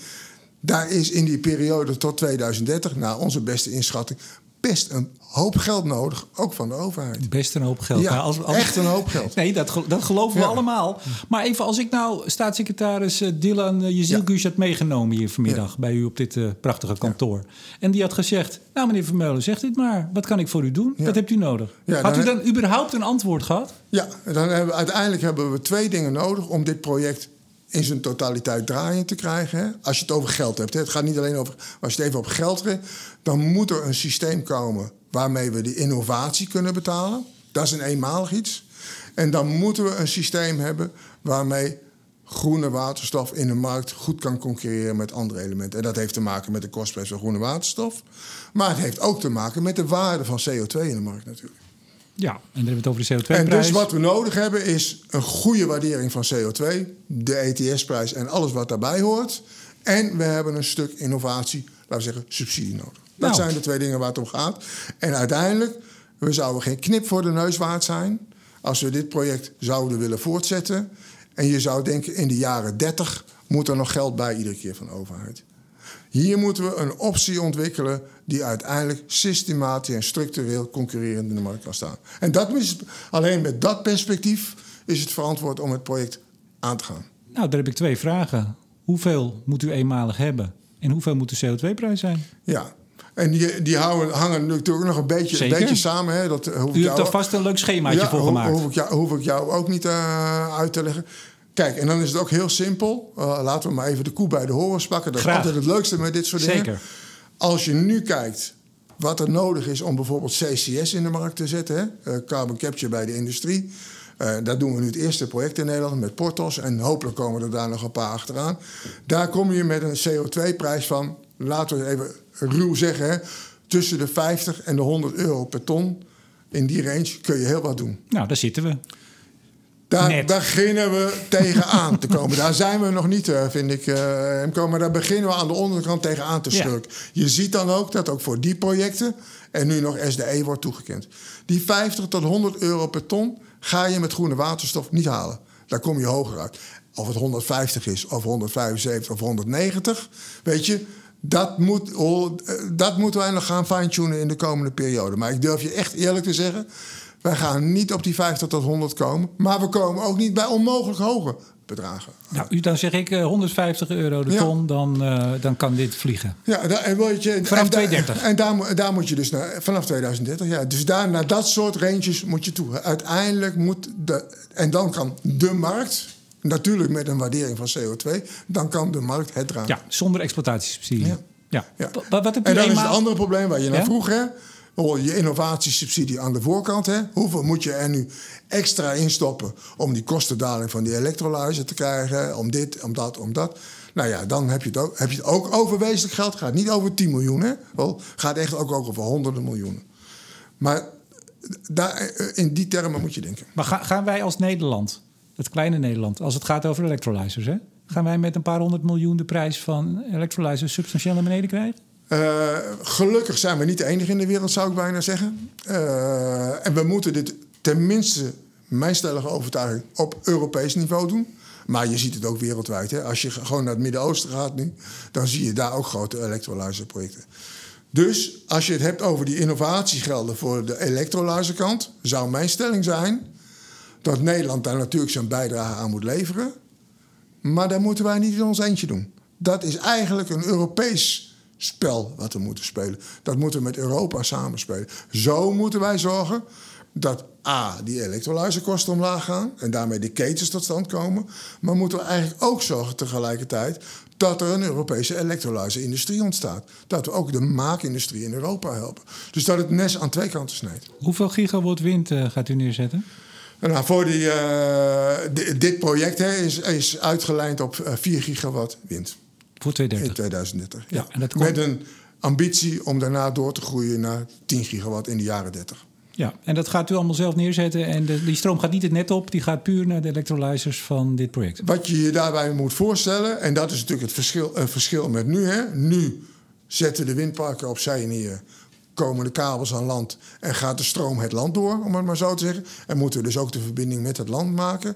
[SPEAKER 2] Daar is in die periode tot 2030, naar onze beste inschatting, best een hoop geld nodig, ook van de overheid.
[SPEAKER 1] Best een hoop geld.
[SPEAKER 2] Ja,
[SPEAKER 1] Maar als, als-
[SPEAKER 2] echt een hoop geld.
[SPEAKER 1] Nee, dat, dat geloven we allemaal. Maar even als ik nou staatssecretaris eh, Dylan uh, Jezilkus had meegenomen hier vanmiddag bij u op dit eh, prachtige kantoor. En die had gezegd, nou meneer Vermeulen, zegt dit maar. Wat kan ik voor u doen? Wat hebt u nodig? Had u
[SPEAKER 2] dan-
[SPEAKER 1] überhaupt een antwoord gehad?
[SPEAKER 2] Ja, dan hebben, we- uiteindelijk hebben we twee dingen nodig om dit project in zijn totaliteit draaiend te krijgen. Als je het over geld hebt. Het gaat niet alleen over. Als je het even op geld hebt, dan moet er een systeem komen waarmee we die innovatie kunnen betalen. Dat is een eenmalig iets. En dan moeten we een systeem hebben waarmee groene waterstof in de markt goed kan concurreren met andere elementen. En dat heeft te maken met de kostprijs van groene waterstof. Maar het heeft ook te maken met de waarde van CO2 in de markt natuurlijk.
[SPEAKER 1] Ja, en dan hebben we het over de
[SPEAKER 2] En
[SPEAKER 1] CO2-prijs.
[SPEAKER 2] dus wat we nodig hebben is een goede waardering van CO2, de ETS-prijs en alles wat daarbij hoort. En we hebben een stuk innovatie, laten we zeggen, subsidie nodig. Dat
[SPEAKER 1] Nou.
[SPEAKER 2] zijn de twee dingen waar het om gaat. En uiteindelijk, we zouden geen knip voor de neus waard zijn als we dit project zouden willen voortzetten. En je zou denken, in de jaren 30 moet er nog geld bij iedere keer van de overheid. Hier moeten we een optie ontwikkelen die uiteindelijk systematisch en structureel concurrerend in de markt kan staan. En dat is, alleen met dat perspectief is het verantwoord om het project aan te gaan.
[SPEAKER 1] Nou, daar heb ik twee vragen. Hoeveel moet u eenmalig hebben? En hoeveel moet de CO2-prijs zijn?
[SPEAKER 2] Ja. En die, die houden, hangen natuurlijk nog een beetje, een beetje samen. Hè? Dat eh, hoef
[SPEAKER 1] U hebt daar vast een leuk schemaatje voor
[SPEAKER 2] ho-
[SPEAKER 1] gemaakt.
[SPEAKER 2] Hoef ik, jou, hoef ik jou ook niet eh, uit te leggen. Kijk, en dan is het ook heel simpel. Eh, laten we maar even de koe bij de horens pakken. Dat
[SPEAKER 1] Graag.
[SPEAKER 2] is altijd het leukste met dit soort dingen.
[SPEAKER 1] Zeker.
[SPEAKER 2] Als je nu kijkt wat er nodig is om bijvoorbeeld CCS in de markt te zetten, eh, carbon capture bij de industrie. Eh, daar doen we nu het eerste project in Nederland met Portos. En hopelijk komen er daar nog een paar achteraan. Daar kom je met een CO2-prijs van, laten we het even ruw zeggen, tussen de 50 en de 100 euro per ton. In die range kun je heel wat doen.
[SPEAKER 1] Nou, daar zitten we.
[SPEAKER 2] Daar
[SPEAKER 1] Net.
[SPEAKER 2] beginnen we tegenaan te komen. Daar zijn we nog niet, eh, vind ik, Emco. Maar daar beginnen we aan de onderkant tegenaan te
[SPEAKER 1] Ja.
[SPEAKER 2] schurken. Je ziet dan ook dat ook voor die projecten... en nu nog SDE wordt toegekend. Die 50 tot 100 euro per ton ga je met groene waterstof niet halen. Daar kom je hoger uit. Of het 150 is, of 175 of 190. Weet je, dat, moet, eh, dat moeten wij nog gaan fine-tunen in de komende periode. Maar ik durf je echt eerlijk te zeggen... wij gaan niet op die 50 tot 100 komen... maar we komen ook niet bij onmogelijk hoge bedragen.
[SPEAKER 1] Nou, dan zeg ik eh, 150 euro de
[SPEAKER 2] Ja.
[SPEAKER 1] ton, dan, eh, dan kan dit vliegen.
[SPEAKER 2] Ja, da- en je,
[SPEAKER 1] Vanaf
[SPEAKER 2] en da-
[SPEAKER 1] 2030.
[SPEAKER 2] En daar, moet- daar moet je dus naar, vanaf 2030, ja. Dus daar, naar dat soort ranges moet je toe. Uiteindelijk moet de, en dan kan de markt, natuurlijk met een waardering van CO2, dan kan de markt het dragen.
[SPEAKER 1] Ja, zonder exploitatiesubsidie. Ja.
[SPEAKER 2] Ja.
[SPEAKER 1] Ja.
[SPEAKER 2] Ja.
[SPEAKER 1] Wa- Wat, heb u
[SPEAKER 2] En dan is het andere probleem waar je naar vroeg, hè? Je innovatiesubsidie aan de voorkant, hè? Hoeveel moet je er nu extra instoppen om die kostendaling van die elektrolyse te krijgen? Om dit, om dat, om dat. Nou ja, dan heb je het ook, heb je het ook over wezenlijk geld. Het gaat niet over 10 miljoen, hè? Wel, gaat echt ook over honderden miljoenen. Maar daar, in die termen moet je denken.
[SPEAKER 1] Maar ga- gaan wij als Nederland, het kleine Nederland, als het gaat over electrolyzers, hè? gaan wij met een paar honderd miljoen de prijs van electrolyzers substantieel naar beneden krijgen?
[SPEAKER 2] Eh, gelukkig zijn we niet de enige in de wereld, zou ik bijna zeggen. Eh, en we moeten dit tenminste, mijn stellige overtuiging, op Europees niveau doen. Maar je ziet het ook wereldwijd. Hè. Als je gewoon naar het Midden-Oosten gaat nu, dan zie je daar ook grote elektrolyserprojecten. Dus als je het hebt over die innovatiegelden voor de elektrolyserkant, zou mijn stelling zijn dat Nederland daar natuurlijk zijn bijdrage aan moet leveren. Maar dat moeten wij niet in ons eentje doen. Dat is eigenlijk een Europees spel wat we moeten spelen. Dat moeten we met Europa samenspelen. Zo moeten wij zorgen dat A, die elektrolysekosten omlaag gaan... en daarmee de ketens tot stand komen. Maar moeten we eigenlijk ook zorgen tegelijkertijd... dat er een Europese elektrolyse-industrie ontstaat. Dat we ook de maakindustrie in Europa helpen. Dus dat het mes aan twee kanten snijdt.
[SPEAKER 1] Hoeveel gigawatt wind eh, gaat u neerzetten?
[SPEAKER 2] En Nou, voor die, eh, di- dit project hè, is, is uitgelijnd op eh, 4 gigawatt wind
[SPEAKER 1] Voor
[SPEAKER 2] in
[SPEAKER 1] 2030.
[SPEAKER 2] 2030.
[SPEAKER 1] Ja,
[SPEAKER 2] Ja,
[SPEAKER 1] en dat komt-
[SPEAKER 2] Met een ambitie om daarna door te groeien naar 10 gigawatt in de jaren 30.
[SPEAKER 1] Ja, en dat gaat u allemaal zelf neerzetten. En de, die stroom gaat niet het net op, die gaat puur naar de electrolyzers van dit project.
[SPEAKER 2] Wat je je daarbij moet voorstellen, en dat is natuurlijk het verschil, een verschil met nu. Hè. Nu zetten de windparken op zee neer, komen de kabels aan land en gaat de stroom het land door, om het maar zo te zeggen. En moeten we dus ook de verbinding met het land maken.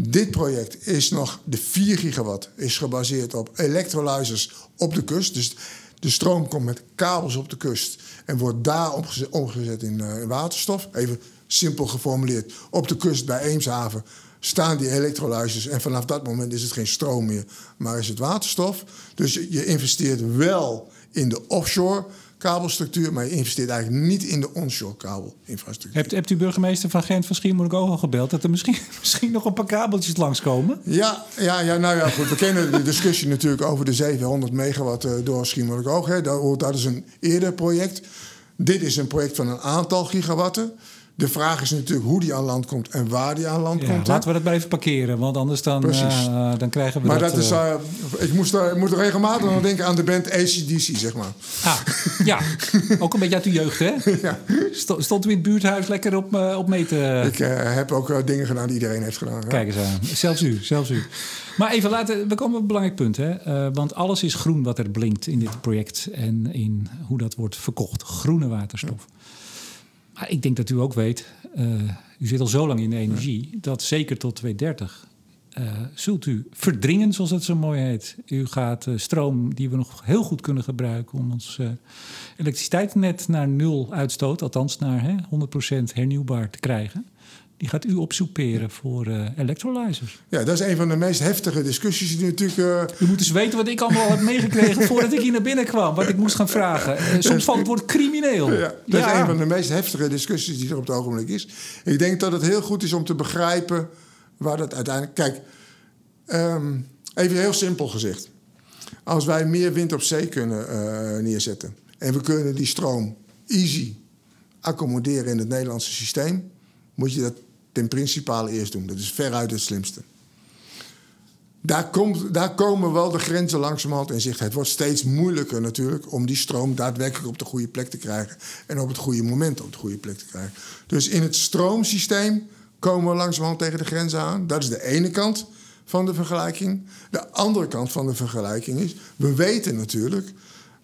[SPEAKER 2] Dit project is nog, de 4 gigawatt is gebaseerd op electrolyzers op de kust. Dus De stroom komt met kabels op de kust en wordt daar omgezet, uh, in waterstof. Even simpel geformuleerd. Op de kust bij Eemshaven staan die elektrolyzers. En vanaf dat moment is het geen stroom meer, maar is het waterstof. Dus je investeert wel in de offshore kabelstructuur, maar je investeert eigenlijk niet in de onshore kabelinfrastructuur.
[SPEAKER 1] Hebt, hebt u burgemeester van Gent van Schiermonnikoog al gebeld dat er misschien, misschien nog een paar kabeltjes langskomen?
[SPEAKER 2] Ja, ja, ja, nou ja, goed. We kennen de discussie natuurlijk over de 700 megawatt uh, door Schiermonnikoog. Dat, dat is een eerder project. Dit is een project van een aantal gigawatten. De vraag is natuurlijk hoe die aan land komt en waar die aan land komt.
[SPEAKER 1] Laten we dat maar even parkeren, want anders dan, uh, dan krijgen we
[SPEAKER 2] maar
[SPEAKER 1] dat...
[SPEAKER 2] dat is, uh, ik, moest, ik moet regelmatig nog denken aan de band ACDC, zeg maar.
[SPEAKER 1] Ah, ja. Ook een beetje uit de jeugd, hè? ja. Stond u in het buurthuis lekker op, op mee te...
[SPEAKER 2] Ik heb ook dingen gedaan die iedereen heeft gedaan.
[SPEAKER 1] Kijk eens aan. Zelfs u, zelfs u. Maar even laten, we komen op een belangrijk punt. Hè? want alles is groen wat er blinkt in dit project en in hoe dat wordt verkocht. Groene waterstof. Maar ik denk dat u ook weet, uh, u zit al zo lang in de energie, dat zeker tot 2030 uh, zult u verdringen, zoals het zo mooi heet. U gaat uh, stroom die we nog heel goed kunnen gebruiken om ons elektriciteitsnet naar nul uitstoot, althans naar hè, 100% hernieuwbaar te krijgen die gaat u opsoeperen voor uh, electrolyzers.
[SPEAKER 2] Ja, dat is een van de meest heftige discussies die natuurlijk... Uh...
[SPEAKER 1] U moet eens weten wat ik allemaal heb meegekregen voordat ik hier naar binnen kwam. Wat ik moest gaan vragen. Uh, soms valt het woord crimineel.
[SPEAKER 2] Ja, dat ja. is een van de meest heftige discussies die er op het ogenblik is. Ik denk dat het heel goed is om te begrijpen waar dat uiteindelijk... Kijk, um, even heel simpel gezegd. Als wij meer wind op zee kunnen neerzetten... en we kunnen die stroom easy accommoderen in het Nederlandse systeem... moet je dat ten principale eerst doen. Dat is veruit het slimste. Daar, komt, daar komen wel de grenzen langzamerhand in zicht. Het wordt steeds moeilijker natuurlijk om die stroom daadwerkelijk op de goede plek te krijgen. En op het goede moment op de goede plek te krijgen. Dus in het stroomsysteem komen we langzamerhand tegen de grenzen aan. Dat is de ene kant van de vergelijking. De andere kant van de vergelijking is, we weten natuurlijk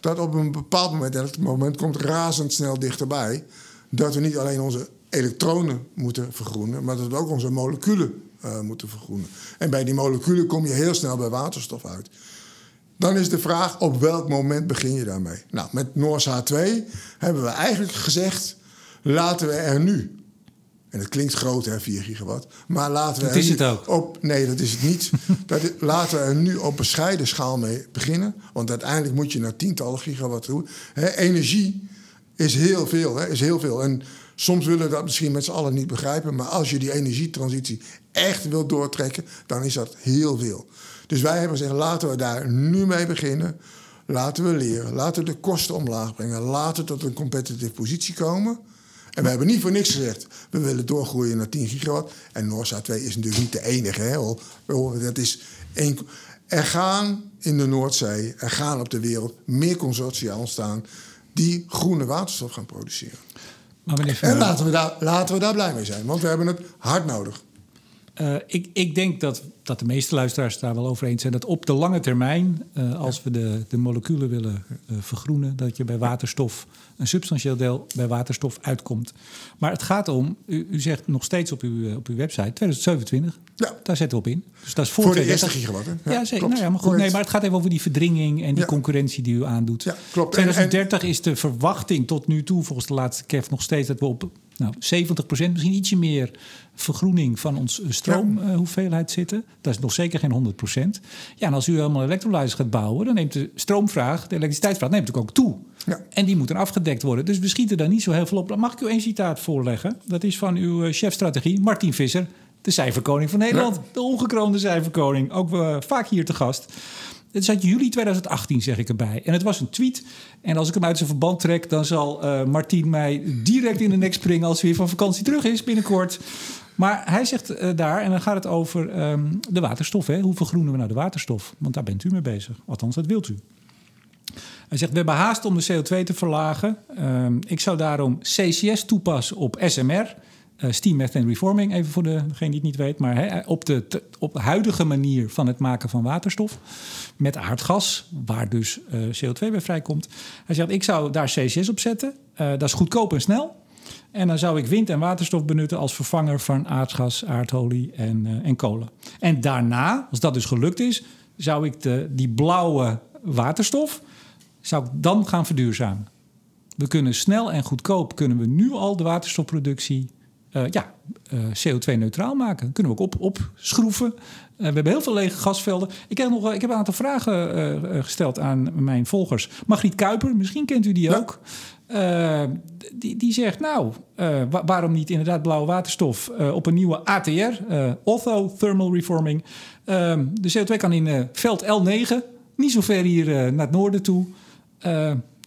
[SPEAKER 2] dat op een bepaald moment, en het moment komt razendsnel dichterbij, dat we niet alleen onze elektronen moeten vergroenen, maar dat we ook onze moleculen uh, moeten vergroenen. En bij die moleculen kom je heel snel bij waterstof uit. Dan is de vraag, op welk moment begin je daarmee? Nou, met NORSA 2 hebben we eigenlijk gezegd, laten we er nu... En het klinkt groot, hè, 4 gigawatt. Maar laten we
[SPEAKER 1] dat is het ook.
[SPEAKER 2] Op, nee, dat is het niet. dat, laten we er nu op bescheiden schaal mee beginnen. Want uiteindelijk moet je naar tientallen gigawatt toe. Hè, energie is heel veel, hè, is heel veel. En Soms willen we dat misschien met z'n allen niet begrijpen, maar als je die energietransitie echt wilt doortrekken, dan is dat heel veel. Dus wij hebben gezegd: laten we daar nu mee beginnen. Laten we leren, laten we de kosten omlaag brengen, laten we tot een competitive positie komen. En we hebben niet voor niks gezegd, we willen doorgroeien naar 10 gigawatt. En Noorsa 2 is natuurlijk niet de enige. Hè? Dat is één, er gaan in de Noordzee, er gaan op de wereld meer consortia ontstaan die groene waterstof gaan produceren. Maar en laten we, daar, laten we daar blij mee zijn, want we hebben het hard nodig.
[SPEAKER 1] Uh, ik, ik, denk dat, dat de meeste luisteraars daar wel over eens zijn dat op de lange termijn, uh, als we de, de moleculen willen uh, vergroenen, dat je bij waterstof een substantieel deel bij waterstof uitkomt. Maar het gaat om, u, u zegt nog steeds op uw, op uw website 2027. Ja. Daar zetten we op in.
[SPEAKER 2] Dus dat is voor, voor de eerste gigawatt. Hè?
[SPEAKER 1] Ja, zeker. Nou ja, maar, goed, nee, maar het gaat even over die verdringing en die ja. concurrentie die u aandoet. Ja, klopt. 2030 en, en... is de verwachting tot nu toe, volgens de laatste KEF, nog steeds dat we op nou, 70% misschien ietsje meer vergroening van ons stroomhoeveelheid ja. uh, zitten. Dat is nog zeker geen 100% Ja, en als u helemaal elektrolyzers gaat bouwen, dan neemt de stroomvraag, de elektriciteitsvraag, neemt natuurlijk ook toe. Ja. En die moeten afgedekt worden. Dus we schieten daar niet zo heel veel op. Mag ik u één citaat voorleggen? Dat is van uw chefstrategie, Martin Visser, de cijferkoning van Nederland. Ja. De ongekroonde cijferkoning. Ook uh, vaak hier te gast. Het is uit juli 2018, zeg ik erbij. En het was een tweet. En als ik hem uit zijn verband trek, dan zal uh, Martien mij direct in de nek springen als hij weer van vakantie terug is binnenkort. Maar hij zegt uh, daar, en dan gaat het over um, de waterstof. Hè? Hoe vergroenen we nou de waterstof? Want daar bent u mee bezig. Althans, dat wilt u. Hij zegt, we hebben haast om de CO2 te verlagen. Um, ik zou daarom CCS toepassen op SMR. Uh, steam Methane Reforming, even voor degene die het niet weet. Maar op, de, op de huidige manier van het maken van waterstof. Met aardgas, waar dus uh, CO2 bij vrijkomt. Hij zegt, ik zou daar CCS op zetten. Uh, dat is goedkoop en snel. En dan zou ik wind en waterstof benutten als vervanger van aardgas, aardolie en, en kolen. En daarna, als dat dus gelukt is, zou ik de, die blauwe waterstof zou ik dan gaan verduurzamen. We kunnen snel en goedkoop kunnen we nu al de waterstofproductie uh, ja, uh, CO2-neutraal maken. Kunnen we ook op, opschroeven. Uh, we hebben heel veel lege gasvelden. Ik heb, nog, ik heb een aantal vragen gesteld aan mijn volgers. Margriet Kuiper, misschien kent u die ja. ook. die, die zegt, nou, waarom niet inderdaad blauwe waterstof op een nieuwe ATR, Ortho Thermal Reforming. Ehm, de CO2 kan in veld L9, niet zo ver hier naar het noorden toe.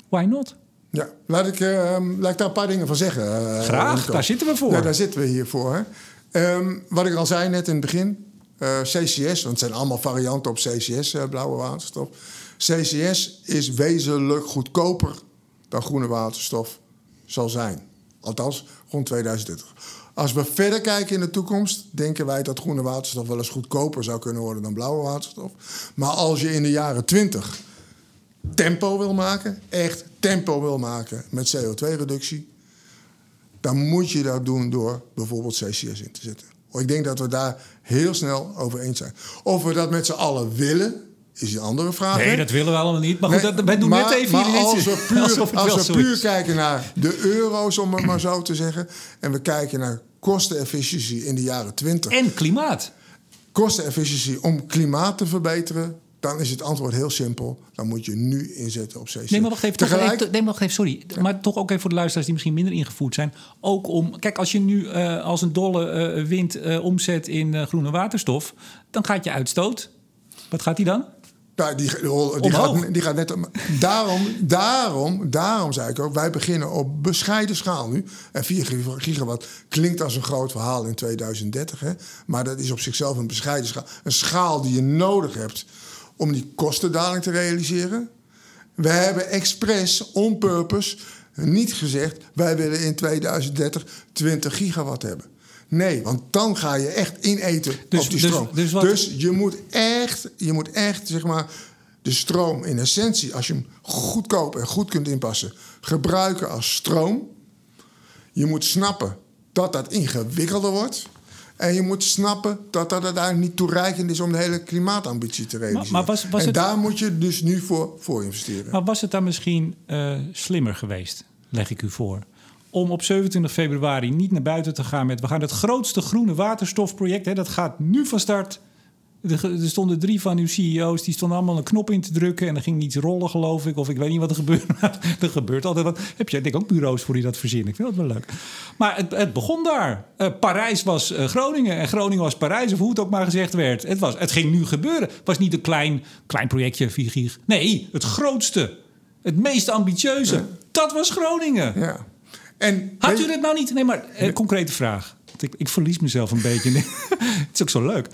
[SPEAKER 1] why not?
[SPEAKER 2] Ja, laat ik, uh, laat ik daar een paar dingen van zeggen.
[SPEAKER 1] Uh, Graag, daar zitten we voor.
[SPEAKER 2] Ja, daar zitten we hier voor. Um, wat ik al zei net in het begin, uh, CCS, want het zijn allemaal varianten op CCS, uh, blauwe waterstof. CCS is wezenlijk goedkoper dan groene waterstof zal zijn. Althans, rond 2030. Als we verder kijken in de toekomst, denken wij dat groene waterstof wel eens goedkoper zou kunnen worden dan blauwe waterstof. Maar als je in de jaren 20 tempo wil maken, echt tempo wil maken met CO2-reductie, dan moet je dat doen door bijvoorbeeld CCS in te zetten. Ik denk dat we daar heel snel over eens zijn. Of we dat met z'n allen willen, is een andere vraag.
[SPEAKER 1] Nee, dat willen we allemaal niet. Maar goed, nee, dat, wij doen net even
[SPEAKER 2] maar als we puur, als we puur kijken naar de euro's, om het maar zo te zeggen... en we kijken naar kostenefficiëntie in de jaren 20...
[SPEAKER 1] En klimaat.
[SPEAKER 2] Kostenefficiëntie om klimaat te verbeteren dan is het antwoord heel simpel. Dan moet je nu inzetten op CCS.
[SPEAKER 1] Nee, maar wacht even. Tegelijk... Nee, maar wacht even sorry. Maar toch ook even voor de luisteraars die misschien minder ingevoerd zijn. Ook om... Kijk, als je nu uh, als een dolle uh, wind uh, omzet in groene waterstof... dan gaat je uitstoot... Wat gaat die dan?
[SPEAKER 2] Die, die, gaat, die gaat net. Daarom, daarom, daarom zei ik ook, wij beginnen op bescheiden schaal nu. En 4 gigawatt klinkt als een groot verhaal in 2030. Hè? Maar dat is op zichzelf een bescheiden schaal. Een schaal die je nodig hebt om die kostendaling te realiseren. We hebben expres, on purpose, niet gezegd... wij willen in 2030 20 gigawatt hebben. Nee, want dan ga je echt ineten dus, op die dus- stroom. Dus, dus, je moet echt, je moet echt zeg maar, de stroom in essentie... als je hem goedkoop en goed kunt inpassen... gebruiken als stroom. Je moet snappen dat dat ingewikkelder wordt... En je moet snappen dat dat uiteindelijk niet toereikend is om de hele klimaatambitie te realiseren. Maar, was, was en daar moet je dus nu voor, voor investeren.
[SPEAKER 1] Maar was het dan misschien uh, slimmer geweest, leg ik u voor, om op 27 februari niet naar buiten te gaan met... we gaan het grootste groene waterstofproject, hè, dat gaat nu van start... Er, stonden drie van uw CEO's, die stonden allemaal een knop in te drukken. En er ging iets rollen, geloof ik. Of ik weet niet wat er gebeurde. er gebeurt altijd wat. Heb je denk ik ook bureaus voor die dat verzinnen? Ik vind dat wel leuk. Maar het, het begon daar. Uh, Parijs was uh, Groningen en Groningen was Parijs. Of hoe het ook maar gezegd werd. Het, was, het ging nu gebeuren. Het was niet een klein, klein projectje, 4 gig. Nee, het grootste. Het meest ambitieuze. Dat was Groningen.
[SPEAKER 2] Ja.
[SPEAKER 1] En, Had u dit nou niet? Nee, maar uh, concrete vraag. Ik, ik, verlies mezelf een beetje. het is ook zo leuk.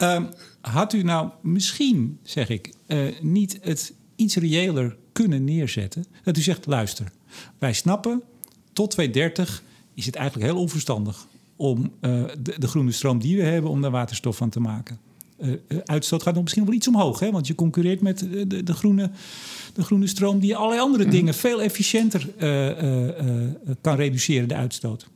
[SPEAKER 1] Um, had u nou misschien, zeg ik, uh, niet het iets reëler kunnen neerzetten? Dat u zegt, luister, wij snappen, tot 2030 is het eigenlijk heel onverstandig... om uh, de, de, groene stroom die we hebben, om daar waterstof van te maken. Uh, uitstoot gaat nog misschien wel iets omhoog, hè? want je concurreert met de, de, groene, de groene stroom... die allerlei andere mhm. dingen veel efficiënter kan reduceren, de uitstoot.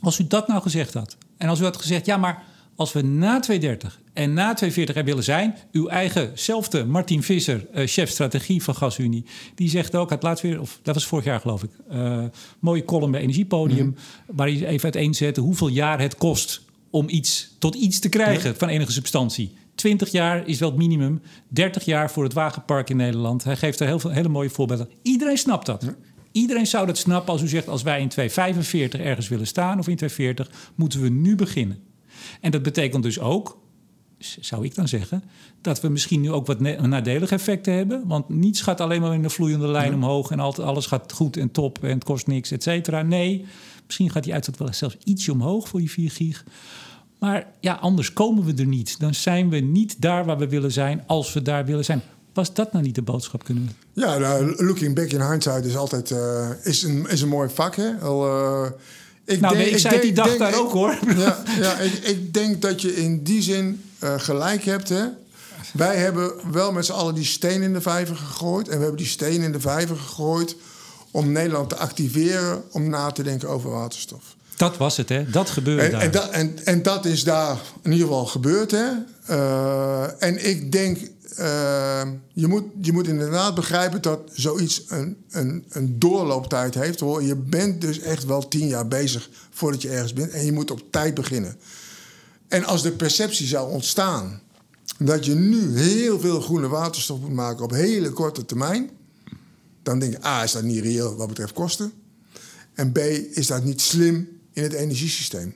[SPEAKER 1] Als u dat nou gezegd had, en als u had gezegd... ja, maar als we na 2030 en na 2040 er willen zijn, uw eigenzelfde Martin Visser, uh, chef strategie van GasUnie, die zegt ook, het laatst weer, of dat was vorig jaar geloof ik, uh, mooie column bij Energiepodium, mm waar hij even uiteenzette hoeveel jaar het kost om iets tot iets te krijgen van enige substantie. 20 jaar is wel het minimum, 30 jaar voor het wagenpark in Nederland. Hij geeft er heel veel hele mooie voorbeelden. Iedereen snapt dat. Iedereen zou dat snappen als u zegt, als wij in 2045 ergens willen staan of in 2040, moeten we nu beginnen. En dat betekent dus ook, zou ik dan zeggen, dat we misschien nu ook wat nadelige effecten hebben. Want niets gaat alleen maar in de vloeiende lijn omhoog en altijd alles gaat goed en top en het kost niks, et cetera. Nee, misschien gaat die uitstoot wel zelfs ietsje omhoog voor die 4 gig. Maar ja, anders komen we er niet. Dan zijn we niet daar waar we willen zijn als we daar willen zijn. Was dat nou niet de boodschap kunnen?
[SPEAKER 2] Ja, nou, looking back in hindsight is altijd uh, is een, is een mooi vak. Hè? Al, uh,
[SPEAKER 1] ik nou, denk, nee, ik, zei die dag daar ook hoor.
[SPEAKER 2] Ja, ja ik, ik, denk dat je in die zin uh, gelijk hebt. Hè? Wij hebben wel met z'n allen die steen in de vijver gegooid. En we hebben die steen in de vijver gegooid om Nederland te activeren om na te denken over waterstof.
[SPEAKER 1] Dat was het, hè? Dat gebeurde
[SPEAKER 2] en,
[SPEAKER 1] daar.
[SPEAKER 2] En, dat, en, en dat is daar in ieder geval gebeurd, hè? Uh, en ik denk uh, je, moet, je moet inderdaad begrijpen dat zoiets een, een, een doorlooptijd heeft. Hoor. Je bent dus echt wel tien jaar bezig voordat je ergens bent. En je moet op tijd beginnen. En als de perceptie zou ontstaan dat je nu heel veel groene waterstof moet maken op hele korte termijn, dan denk je, A, is dat niet reëel wat betreft kosten. En B, is dat niet slim in het energiesysteem.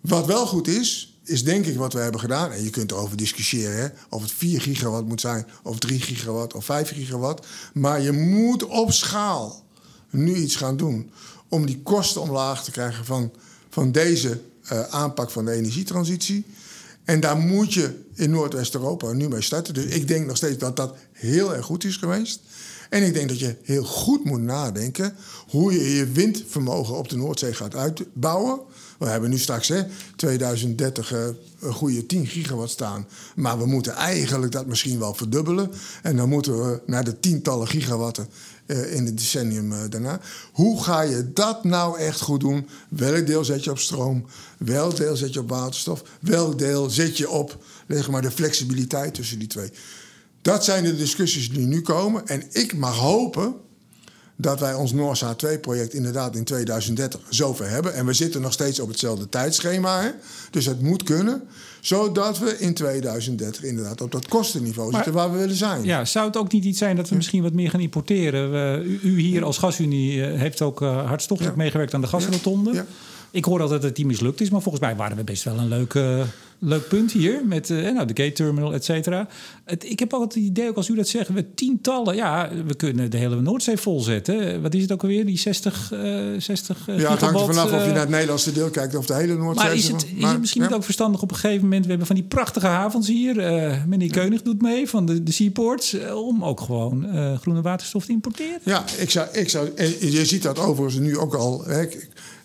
[SPEAKER 2] Wat wel goed is, is denk ik wat we hebben gedaan. En je kunt erover discussiëren hè, of het 4 gigawatt moet zijn, of 3 gigawatt, of 5 gigawatt. Maar je moet op schaal nu iets gaan doen om die kosten omlaag te krijgen van, van deze uh, aanpak van de energietransitie. En daar moet je in Noordwest-Europa nu mee starten. Dus ik denk nog steeds dat dat heel erg goed is geweest. En ik denk dat je heel goed moet nadenken hoe je je windvermogen op de Noordzee gaat uitbouwen. We hebben nu straks hè, 2030 uh, een goede 10 gigawatt staan. Maar we moeten eigenlijk dat misschien wel verdubbelen. En dan moeten we naar de tientallen gigawatten uh, in het decennium uh, daarna. Hoe ga je dat nou echt goed doen? Welk deel zet je op stroom? Welk deel zet je op waterstof? Welk deel zet je op zeg maar, de flexibiliteit tussen die twee? Dat zijn de discussies die nu komen. En ik mag hopen dat wij ons Noorsa 2-project inderdaad in 2030 zover hebben. En we zitten nog steeds op hetzelfde tijdschema. Hè? Dus het moet kunnen. Zodat we in 2030 inderdaad op dat kostenniveau zitten waar we willen zijn.
[SPEAKER 1] Ja, zou het ook niet iets zijn dat we misschien wat meer gaan importeren? We, u, hier als gasunie eh, heeft ook uh, hartstochtelijk ja. meegewerkt aan de gasrotonde. Ja. Ik hoor altijd dat die mislukt is, maar volgens mij waren we best wel een leuke leuk punt hier met uh, nou, de gate terminal, et cetera. Ik heb altijd het idee, ook als u dat zegt, we tientallen, ja, we kunnen de hele Noordzee volzetten. Wat is het ook alweer, die 60, uh, 60
[SPEAKER 2] Ja, het hangt er vanaf of je naar het Nederlandse deel kijkt of de hele Noordzee.
[SPEAKER 1] Maar is het, is het misschien ja. niet ook verstandig op een gegeven moment, we hebben van die prachtige havens hier, meneer. Keunig doet mee van de, de seaports, om ook gewoon groene waterstof te importeren?
[SPEAKER 2] Ja, ik zou, ik zou, je ziet dat overigens nu ook al, hè,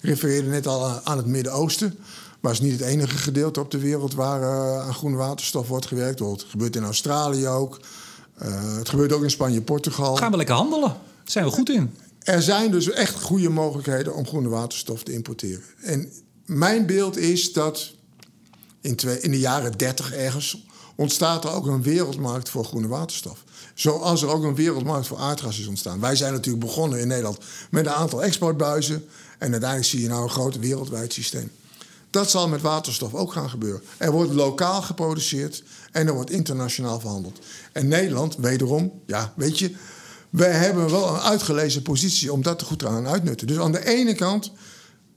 [SPEAKER 2] refereerde net al aan het Midden-Oosten. Maar het is niet het enige gedeelte op de wereld waar uh, aan groene waterstof wordt gewerkt. Het gebeurt in Australië ook. Uh, het gebeurt ook in Spanje, Portugal.
[SPEAKER 1] Gaan we lekker handelen? Daar zijn we goed in.
[SPEAKER 2] Er zijn dus echt goede mogelijkheden om groene waterstof te importeren. En mijn beeld is dat in, twee, in de jaren 30 ergens ontstaat er ook een wereldmarkt voor groene waterstof. Zoals er ook een wereldmarkt voor aardgas is ontstaan. Wij zijn natuurlijk begonnen in Nederland met een aantal exportbuizen. En uiteindelijk zie je nou een groot wereldwijd systeem. Dat zal met waterstof ook gaan gebeuren. Er wordt lokaal geproduceerd en er wordt internationaal verhandeld. En Nederland, wederom, ja, weet je, wij hebben wel een uitgelezen positie om dat te goed te gaan uitnutten. Dus aan de ene kant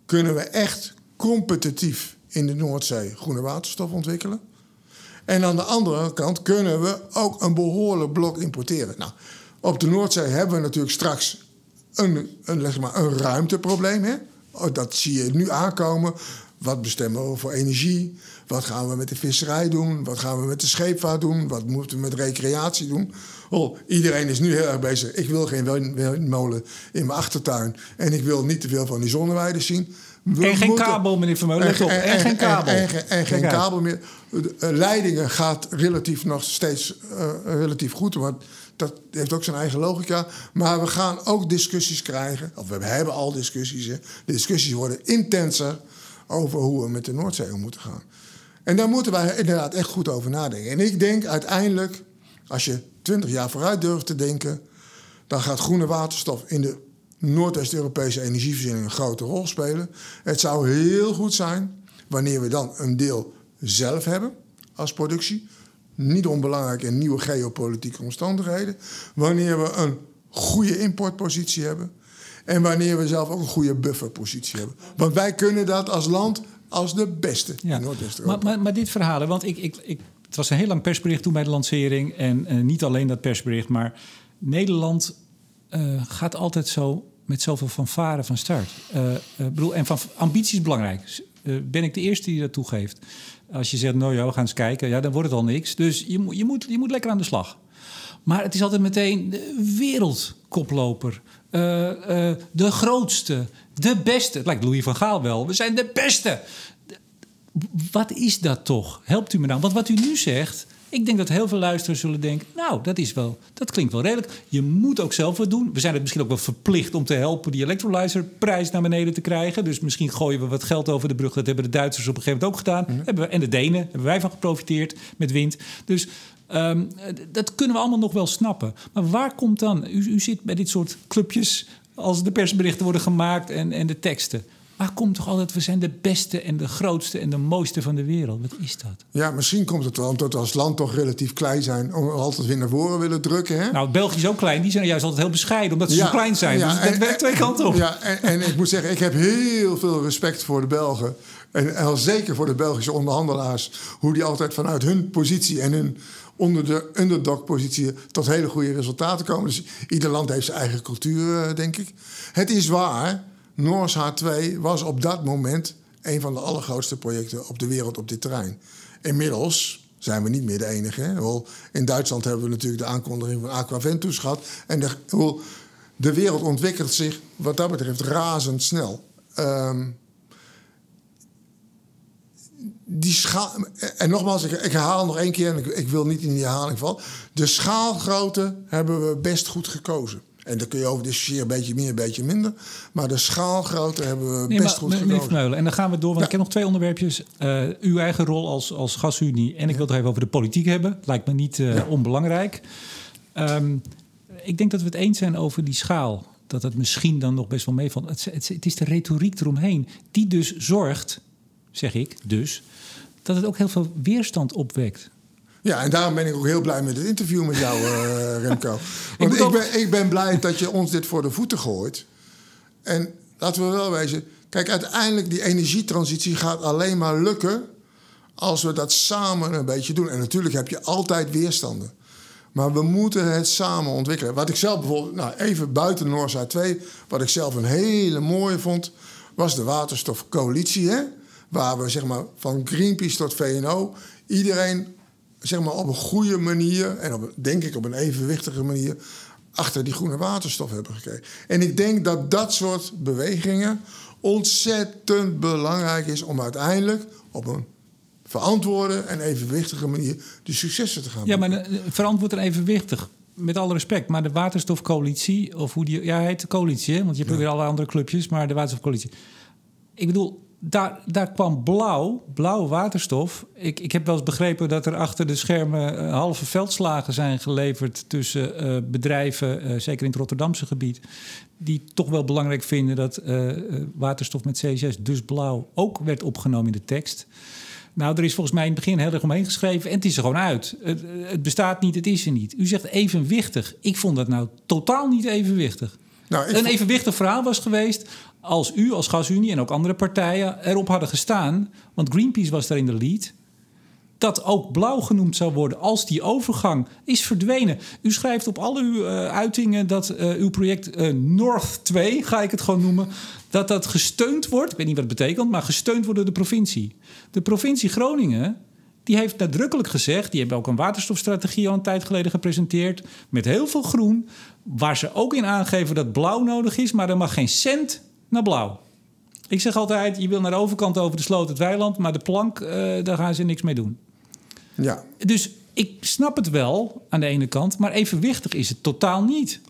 [SPEAKER 2] kunnen we echt competitief in de Noordzee groene waterstof ontwikkelen. En aan de andere kant kunnen we ook een behoorlijk blok importeren. Nou, op de Noordzee hebben we natuurlijk straks een, een, zeg maar, een ruimteprobleem. Hè? Dat zie je nu aankomen. Wat bestemmen we voor energie? Wat gaan we met de visserij doen? Wat gaan we met de scheepvaart doen? Wat moeten we met recreatie doen? Oh, iedereen is nu heel erg bezig. Ik wil geen windmolen in mijn achtertuin. En ik wil niet te veel van die zonneweiden zien.
[SPEAKER 1] We en geen moeten... kabel, meneer Vermeulen. Let op. En, en, geen kabel.
[SPEAKER 2] En, en geen kabel meer. Leidingen gaat relatief nog steeds uh, relatief goed. Want dat heeft ook zijn eigen logica. Maar we gaan ook discussies krijgen. Of we hebben al discussies. De discussies worden intenser over hoe we met de Noordzee om moeten gaan. En daar moeten wij inderdaad echt goed over nadenken. En ik denk uiteindelijk, als je 20 jaar vooruit durft te denken, dan gaat groene waterstof in de Noordwest-Europese energievoorziening een grote rol spelen. Het zou heel goed zijn wanneer we dan een deel zelf hebben als productie. Niet onbelangrijk in nieuwe geopolitieke omstandigheden. Wanneer we een goede importpositie hebben. En wanneer we zelf ook een goede bufferpositie hebben. Want wij kunnen dat als land als de beste ja. in noordwest
[SPEAKER 1] maar, maar, maar, dit verhaal, want ik, ik, ik, het was een heel lang persbericht toen bij de lancering. En uh, niet alleen dat persbericht, maar Nederland uh, gaat altijd zo met zoveel fanfare van start. Uh, bedoel, en van ambitie is belangrijk. ben ik de eerste die dat toegeeft. Als je zegt, nou ja, we gaan eens kijken, ja, dan wordt het al niks. Dus je, je, moet, je moet lekker aan de slag. Maar het is altijd meteen de wereldkoploper. Uh, uh, de grootste, de beste. Het lijkt Louis van Gaal wel. We zijn de beste. Wat is dat toch? Helpt u me dan? Want wat u nu zegt, ik denk dat heel veel luisteraars zullen denken: Nou, dat, is wel, dat klinkt wel redelijk. Je moet ook zelf wat doen. We zijn het misschien ook wel verplicht om te helpen die electrolyzerprijs naar beneden te krijgen. Dus misschien gooien we wat geld over de brug. Dat hebben de Duitsers op een gegeven moment ook gedaan. Mm -hmm. hebben we, en de Denen hebben wij van geprofiteerd met wind. Dus Ehm, dat kunnen we allemaal nog wel snappen. Maar waar komt dan... U, u zit bij dit soort clubjes als de persberichten worden gemaakt en, en de teksten. Waar komt toch altijd, we zijn de beste en de grootste en de mooiste van de wereld. Wat is dat?
[SPEAKER 2] Ja, misschien komt het wel omdat we als land toch relatief klein zijn... om altijd weer naar voren willen drukken. Hè?
[SPEAKER 1] Nou, België is ook klein. Die zijn juist altijd heel bescheiden, omdat ze zo klein zijn. Ja, dus dat werkt twee kanten op.
[SPEAKER 2] Ja, en, en, ik moet zeggen, ik heb heel veel respect voor de Belgen. En, en al zeker voor de Belgische onderhandelaars. Hoe die altijd vanuit hun positie en hun onder de underdog-positie tot hele goede resultaten komen. Dus ieder land heeft zijn eigen cultuur, eh, denk ik. Het is waar, Noors H2 was op dat moment een van de allergrootste projecten op de wereld op dit terrein. Inmiddels zijn we niet meer de enige. In Duitsland hebben we natuurlijk de aankondiging van Aquaventus gehad. En de, de wereld ontwikkelt zich wat dat betreft razendsnel. Um, die. En nogmaals, ik, ik, herhaal nog één keer en ik, ik, wil niet in die herhaling vallen. De schaalgrootte hebben we best goed gekozen. En daar kun je over discussiëren, een beetje meer, een beetje minder. Maar de schaalgrootte hebben we best maar, goed.
[SPEAKER 1] Vermeulen, en dan gaan we door, want ik heb nog twee onderwerpjes. Uh, uw eigen rol als, als gasunie. En ik wil het even over de politiek hebben. Lijkt me niet uh, onbelangrijk. Um, ik denk dat we het eens zijn over die schaal. Dat het misschien dan nog best wel meevalt. Het, het, het is de retoriek eromheen die dus zorgt zeg ik dus, dat het ook heel veel weerstand opwekt.
[SPEAKER 2] Ja, en daarom ben ik ook heel blij met het interview met jou, uh, Remco. Want ik, ik, ben, ik ben blij dat je ons dit voor de voeten gooit. En laten we wel wezen, kijk, uiteindelijk die energietransitie gaat alleen maar lukken als we dat samen een beetje doen. En natuurlijk heb je altijd weerstanden. Maar we moeten het samen ontwikkelen. Wat ik zelf bijvoorbeeld, nou even buiten Noordzij 2, wat ik zelf een hele mooie vond, was de waterstofcoalitie. Hè? Waar we zeg maar, van Greenpeace tot VNO iedereen zeg maar, op een goede manier en op, denk ik op een evenwichtige manier achter die groene waterstof hebben gekregen. En ik denk dat dat soort bewegingen ontzettend belangrijk is om uiteindelijk op een verantwoorde en evenwichtige manier de successen te gaan.
[SPEAKER 1] Ja, maar eh, verantwoord en evenwichtig. Met alle respect, maar de waterstofcoalitie, of hoe die. Ja, heet de coalitie, hè? want je hebt ja. weer alle andere clubjes, maar de waterstofcoalitie. Ik bedoel, daar, kwam blauw, blauwe waterstof. Ik, ik heb wel eens begrepen dat er achter de schermen uh, halve veldslagen zijn geleverd tussen uh, bedrijven, uh, zeker in het Rotterdamse gebied, die toch wel belangrijk vinden dat waterstof met C6, dus blauw, ook werd opgenomen in de tekst. Nou, er is volgens mij in het begin heel erg omheen geschreven en het is er gewoon uit. Het, het bestaat niet, het is er niet. U zegt evenwichtig. Ik vond dat nou totaal niet evenwichtig. Nou, een evenwichtig verhaal was geweest als u als GasUnie en ook andere partijen erop hadden gestaan, want Greenpeace was daar in de lead, dat ook blauw genoemd zou worden als die overgang is verdwenen. U schrijft op al uw uh, uitingen dat uh, uw project uh, North 2, ga ik het gewoon noemen, dat dat gesteund wordt. Ik weet niet wat het betekent, maar gesteund wordt door de provincie. De provincie Groningen die heeft nadrukkelijk gezegd, die hebben ook een waterstofstrategie al een tijd geleden gepresenteerd, met heel veel groen, waar ze ook in aangeven dat blauw nodig is, maar er mag geen cent naar blauw. Ik zeg altijd, je wil naar de overkant over de sloot het weiland, maar de plank, uh, daar gaan ze niks mee doen.
[SPEAKER 2] Ja.
[SPEAKER 1] Dus ik snap het wel aan de ene kant, maar evenwichtig is het totaal niet.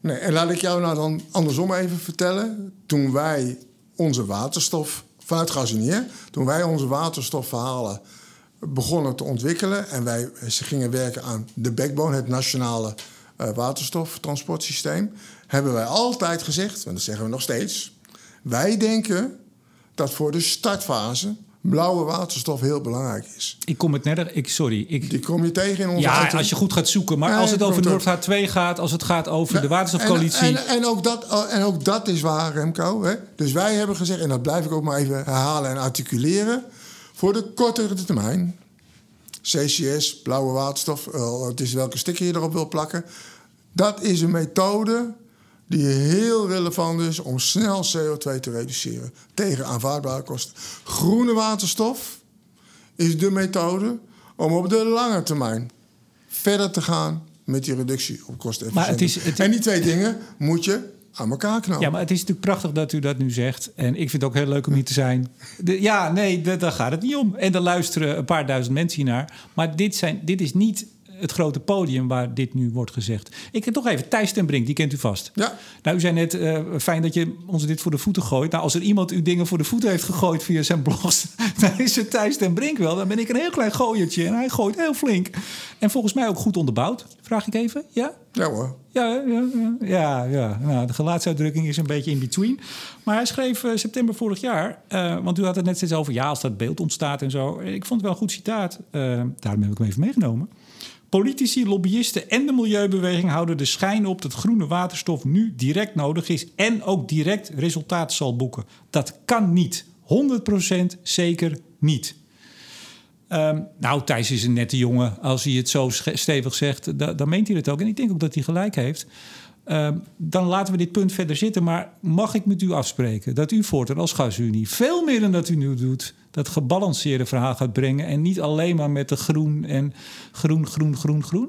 [SPEAKER 2] Nee, en laat ik jou nou dan andersom even vertellen. Toen wij onze waterstof, vanuit Gazinier, toen wij onze waterstofverhalen begonnen te ontwikkelen en wij ze gingen werken aan de backbone, het nationale uh, waterstoftransportsysteem, hebben wij altijd gezegd, en dat zeggen we nog steeds, wij denken dat voor de startfase blauwe waterstof heel belangrijk is.
[SPEAKER 1] Ik kom het net, ik, sorry. Ik,
[SPEAKER 2] Die kom je tegen in onze
[SPEAKER 1] Ja, als je goed gaat zoeken. Maar als het over Noord H2 gaat, als het gaat over de waterstofcoalitie...
[SPEAKER 2] En, en, en, ook dat, en ook dat is waar, Remco. Hè? Dus wij hebben gezegd, en dat blijf ik ook maar even herhalen en articuleren... voor de kortere termijn, CCS, blauwe waterstof... Uh, het is welke sticker je erop wil plakken... dat is een methode die heel relevant is om snel CO2 te reduceren tegen aanvaardbare kosten. Groene waterstof is de methode om op de lange termijn verder te gaan met die reductie op kosten. Maar het is, het... En die twee dingen moet je aan elkaar knopen.
[SPEAKER 1] Ja, maar het is natuurlijk prachtig dat u dat nu zegt. En ik vind het ook heel leuk om hier te zijn. De, ja, nee, daar gaat het niet om. En er luisteren een paar duizend mensen hier naar. Maar dit, zijn, dit is niet het grote podium waar dit nu wordt gezegd. Ik heb toch even Thijs ten Brink, die kent u vast.
[SPEAKER 2] Ja.
[SPEAKER 1] Nou, u zei net, uh, fijn dat je ons dit voor de voeten gooit. Nou, als er iemand u dingen voor de voeten heeft gegooid via zijn blogs... dan is het Thijs ten Brink wel. Dan ben ik een heel klein gooiertje en hij gooit heel flink. En volgens mij ook goed onderbouwd, vraag ik even. Ja?
[SPEAKER 2] Ja hoor.
[SPEAKER 1] Ja, ja, ja. ja. Nou, de gelaatsuitdrukking is een beetje in between. Maar hij schreef uh, september vorig jaar, uh, want u had het net steeds over... ja, als dat beeld ontstaat en zo. Ik vond het wel een goed citaat. Uh, daarom heb ik hem even meegenomen. Politici, lobbyisten en de milieubeweging houden de schijn op dat groene waterstof nu direct nodig is en ook direct resultaat zal boeken. Dat kan niet. 100% zeker niet. Um, nou, Thijs is een nette jongen. Als hij het zo stevig zegt, da dan meent hij het ook. En ik denk ook dat hij gelijk heeft. Um, dan laten we dit punt verder zitten. Maar mag ik met u afspreken dat u voortaan als gasunie... veel meer dan dat u nu doet, dat gebalanceerde verhaal gaat brengen... en niet alleen maar met de groen en groen, groen, groen, groen?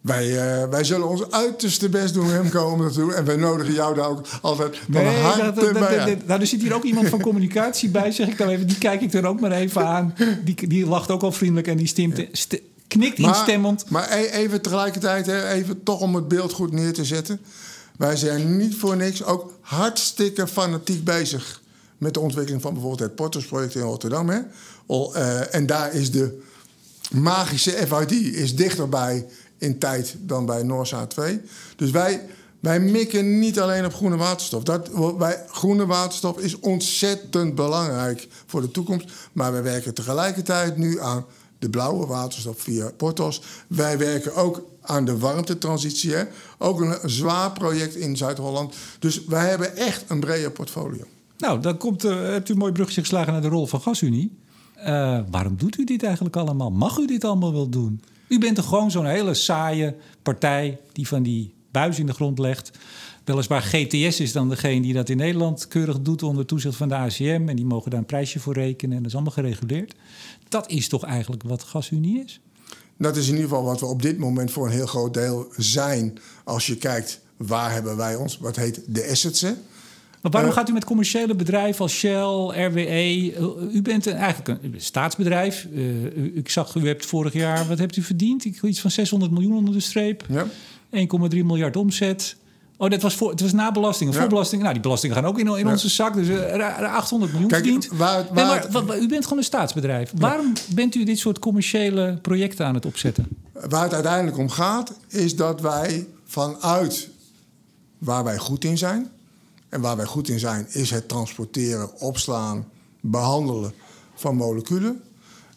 [SPEAKER 2] Wij, uh, wij zullen ons uiterste best doen, Remco, om dat te doen. En wij nodigen jou daar ook altijd van nee, harte dat, dat, bij dat,
[SPEAKER 1] Nou, er zit hier ook iemand van communicatie bij, zeg ik dan even. Die kijk ik er ook maar even aan. Die, die lacht ook al vriendelijk en die stemt, st knikt
[SPEAKER 2] maar,
[SPEAKER 1] instemmend.
[SPEAKER 2] Maar e- even tegelijkertijd, even toch om het beeld goed neer te zetten. Wij zijn niet voor niks ook hartstikke fanatiek bezig... met de ontwikkeling van bijvoorbeeld het Portos-project in Rotterdam. Hè? Uh, en daar is de magische FID is dichterbij in tijd dan bij Noorza 2. Dus wij, wij mikken niet alleen op groene waterstof. Dat, wij, groene waterstof is ontzettend belangrijk voor de toekomst. Maar wij werken tegelijkertijd nu aan de blauwe waterstof via Portos. Wij werken ook aan de warmtetransitie. Hè? Ook een zwaar project in Zuid-Holland. Dus wij hebben echt een brede portfolio.
[SPEAKER 1] Nou, dan komt, hebt u een mooi brugje geslagen naar de rol van GasUnie. Uh, waarom doet u dit eigenlijk allemaal? Mag u dit allemaal wel doen? U bent toch gewoon zo'n hele saaie partij die van die buis in de grond legt. Weliswaar GTS is dan degene die dat in Nederland keurig doet onder toezicht van de ACM. En die mogen daar een prijsje voor rekenen en dat is allemaal gereguleerd. Dat is toch eigenlijk wat GasUnie is?
[SPEAKER 2] Dat is in ieder geval wat we op dit moment voor een heel groot deel zijn. Als je kijkt waar hebben wij ons, wat heet de assets.
[SPEAKER 1] Maar waarom uh, gaat u met commerciële bedrijven als Shell, RWE? U bent een, eigenlijk een staatsbedrijf. Uh, ik zag, u hebt vorig jaar, wat hebt u verdiend? Ik iets van 600 miljoen onder de streep.
[SPEAKER 2] Ja.
[SPEAKER 1] 1,3 miljard omzet. Oh, dat was, voor, het was na belasting. Ja. Voor belasting. Nou, die belastingen gaan ook in, in ja. onze zak. Dus uh, 800 miljoen
[SPEAKER 2] Kijk,
[SPEAKER 1] verdiend.
[SPEAKER 2] Waar, waar,
[SPEAKER 1] nee, maar, waar, u bent gewoon een staatsbedrijf. Ja. Waarom bent u dit soort commerciële projecten aan het opzetten?
[SPEAKER 2] Waar het uiteindelijk om gaat, is dat wij vanuit waar wij goed in zijn... En waar wij goed in zijn, is het transporteren, opslaan, behandelen van moleculen.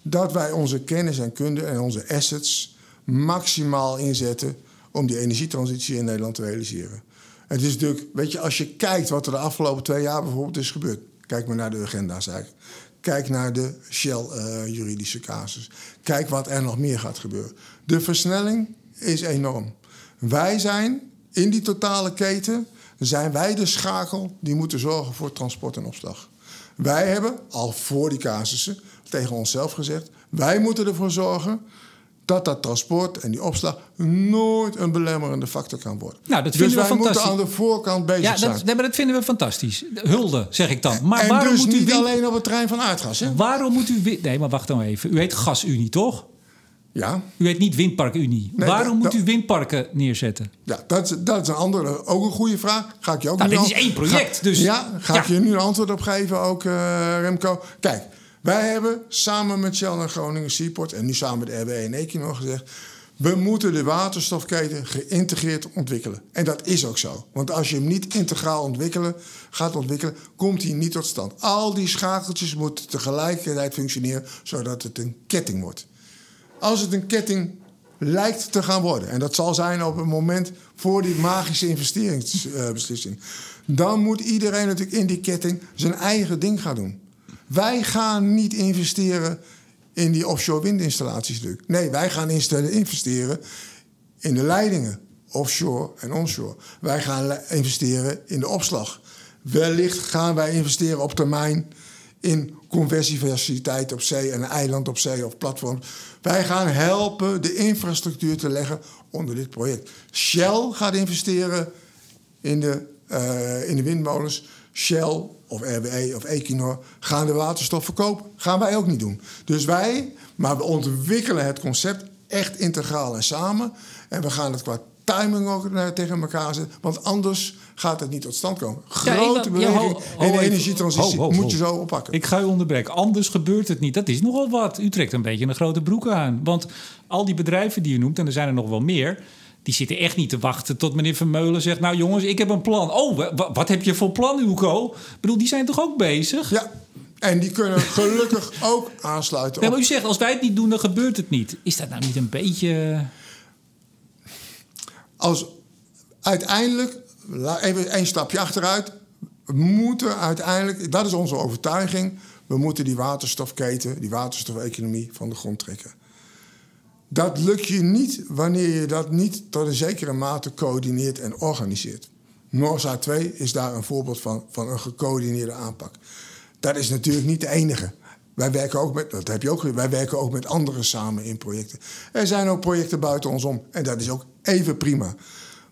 [SPEAKER 2] Dat wij onze kennis en kunde en onze assets maximaal inzetten om die energietransitie in Nederland te realiseren. Het is natuurlijk, weet je, als je kijkt wat er de afgelopen twee jaar bijvoorbeeld is gebeurd. Kijk maar naar de agenda's eigenlijk. Kijk naar de Shell-juridische uh, casus. Kijk wat er nog meer gaat gebeuren. De versnelling is enorm. Wij zijn in die totale keten zijn wij de schakel die moeten zorgen voor transport en opslag. Wij hebben al voor die casussen tegen onszelf gezegd: wij moeten ervoor zorgen dat dat transport en die opslag nooit een belemmerende factor kan worden.
[SPEAKER 1] Nou, dat
[SPEAKER 2] dus
[SPEAKER 1] vinden
[SPEAKER 2] wij
[SPEAKER 1] we
[SPEAKER 2] moeten aan de voorkant bezig
[SPEAKER 1] ja, dat,
[SPEAKER 2] zijn.
[SPEAKER 1] Nee, maar dat vinden we fantastisch. Hulde, zeg ik dan. Maar
[SPEAKER 2] en
[SPEAKER 1] waarom
[SPEAKER 2] dus
[SPEAKER 1] moet u
[SPEAKER 2] niet alleen op het trein van aardgas. Hè?
[SPEAKER 1] Waarom moet u... Nee, maar wacht dan even. U heet GasUnie, toch?
[SPEAKER 2] Ja.
[SPEAKER 1] U heet niet Windparkunie. Nee, Waarom dat, moet u windparken neerzetten?
[SPEAKER 2] Ja, dat, dat is een andere, ook een goede vraag. Ga ik je ook
[SPEAKER 1] nou, dit is één project.
[SPEAKER 2] Ga,
[SPEAKER 1] dus,
[SPEAKER 2] ja, ga ja. ik je nu een antwoord op geven ook, uh, Remco. Kijk, wij hebben samen met Shell en Groningen Seaport... en nu samen met RWE en Equinor gezegd... we moeten de waterstofketen geïntegreerd ontwikkelen. En dat is ook zo. Want als je hem niet integraal ontwikkelen, gaat ontwikkelen... komt hij niet tot stand. Al die schakeltjes moeten tegelijkertijd functioneren... zodat het een ketting wordt. Als het een ketting lijkt te gaan worden, en dat zal zijn op het moment voor die magische investeringsbeslissing, dan moet iedereen natuurlijk in die ketting zijn eigen ding gaan doen. Wij gaan niet investeren in die offshore windinstallaties natuurlijk. Nee, wij gaan investeren in de leidingen, offshore en onshore. Wij gaan investeren in de opslag. Wellicht gaan wij investeren op termijn in conversiefaciliteit op zee en een eiland op zee of platform. Wij gaan helpen de infrastructuur te leggen onder dit project. Shell gaat investeren in de, uh, in de windmolens. Shell of RWE of Equinor gaan de waterstof verkopen. Gaan wij ook niet doen. Dus wij, maar we ontwikkelen het concept echt integraal en samen. En we gaan het qua timing ook tegen elkaar zetten. Want anders gaat het niet tot stand komen. Grote beweging
[SPEAKER 1] ho- ho
[SPEAKER 2] in de energietransitie
[SPEAKER 1] Ho, ho,
[SPEAKER 2] moet je zo oppakken.
[SPEAKER 1] Ik ga u onderbreken. Anders gebeurt het niet. Dat is nogal wat. U trekt een beetje een grote broek aan. Want al die bedrijven die u noemt, en er zijn er nog wel meer... die zitten echt niet te wachten tot meneer Vermeulen zegt... nou jongens, ik heb een plan. Oh, wa- wa- wat heb je voor plan, Hugo? Ik bedoel, die zijn toch ook bezig?
[SPEAKER 2] Ja, en die kunnen gelukkig ook aansluiten op
[SPEAKER 1] maar u zegt, als wij het niet doen, dan gebeurt het niet. Is dat nou niet een beetje...
[SPEAKER 2] als uiteindelijk, even één stapje achteruit, we moeten uiteindelijk, dat is onze overtuiging, we moeten die waterstofketen, die waterstofeconomie van de grond trekken. Dat lukt je niet wanneer je dat niet tot een zekere mate coördineert en organiseert. Noorza 2 is daar een voorbeeld van, van een gecoördineerde aanpak. Dat is natuurlijk niet de enige. Wij werken ook met, dat heb je ook, wij werken ook met anderen samen in projecten. Er zijn ook projecten buiten ons om en dat is ook even prima.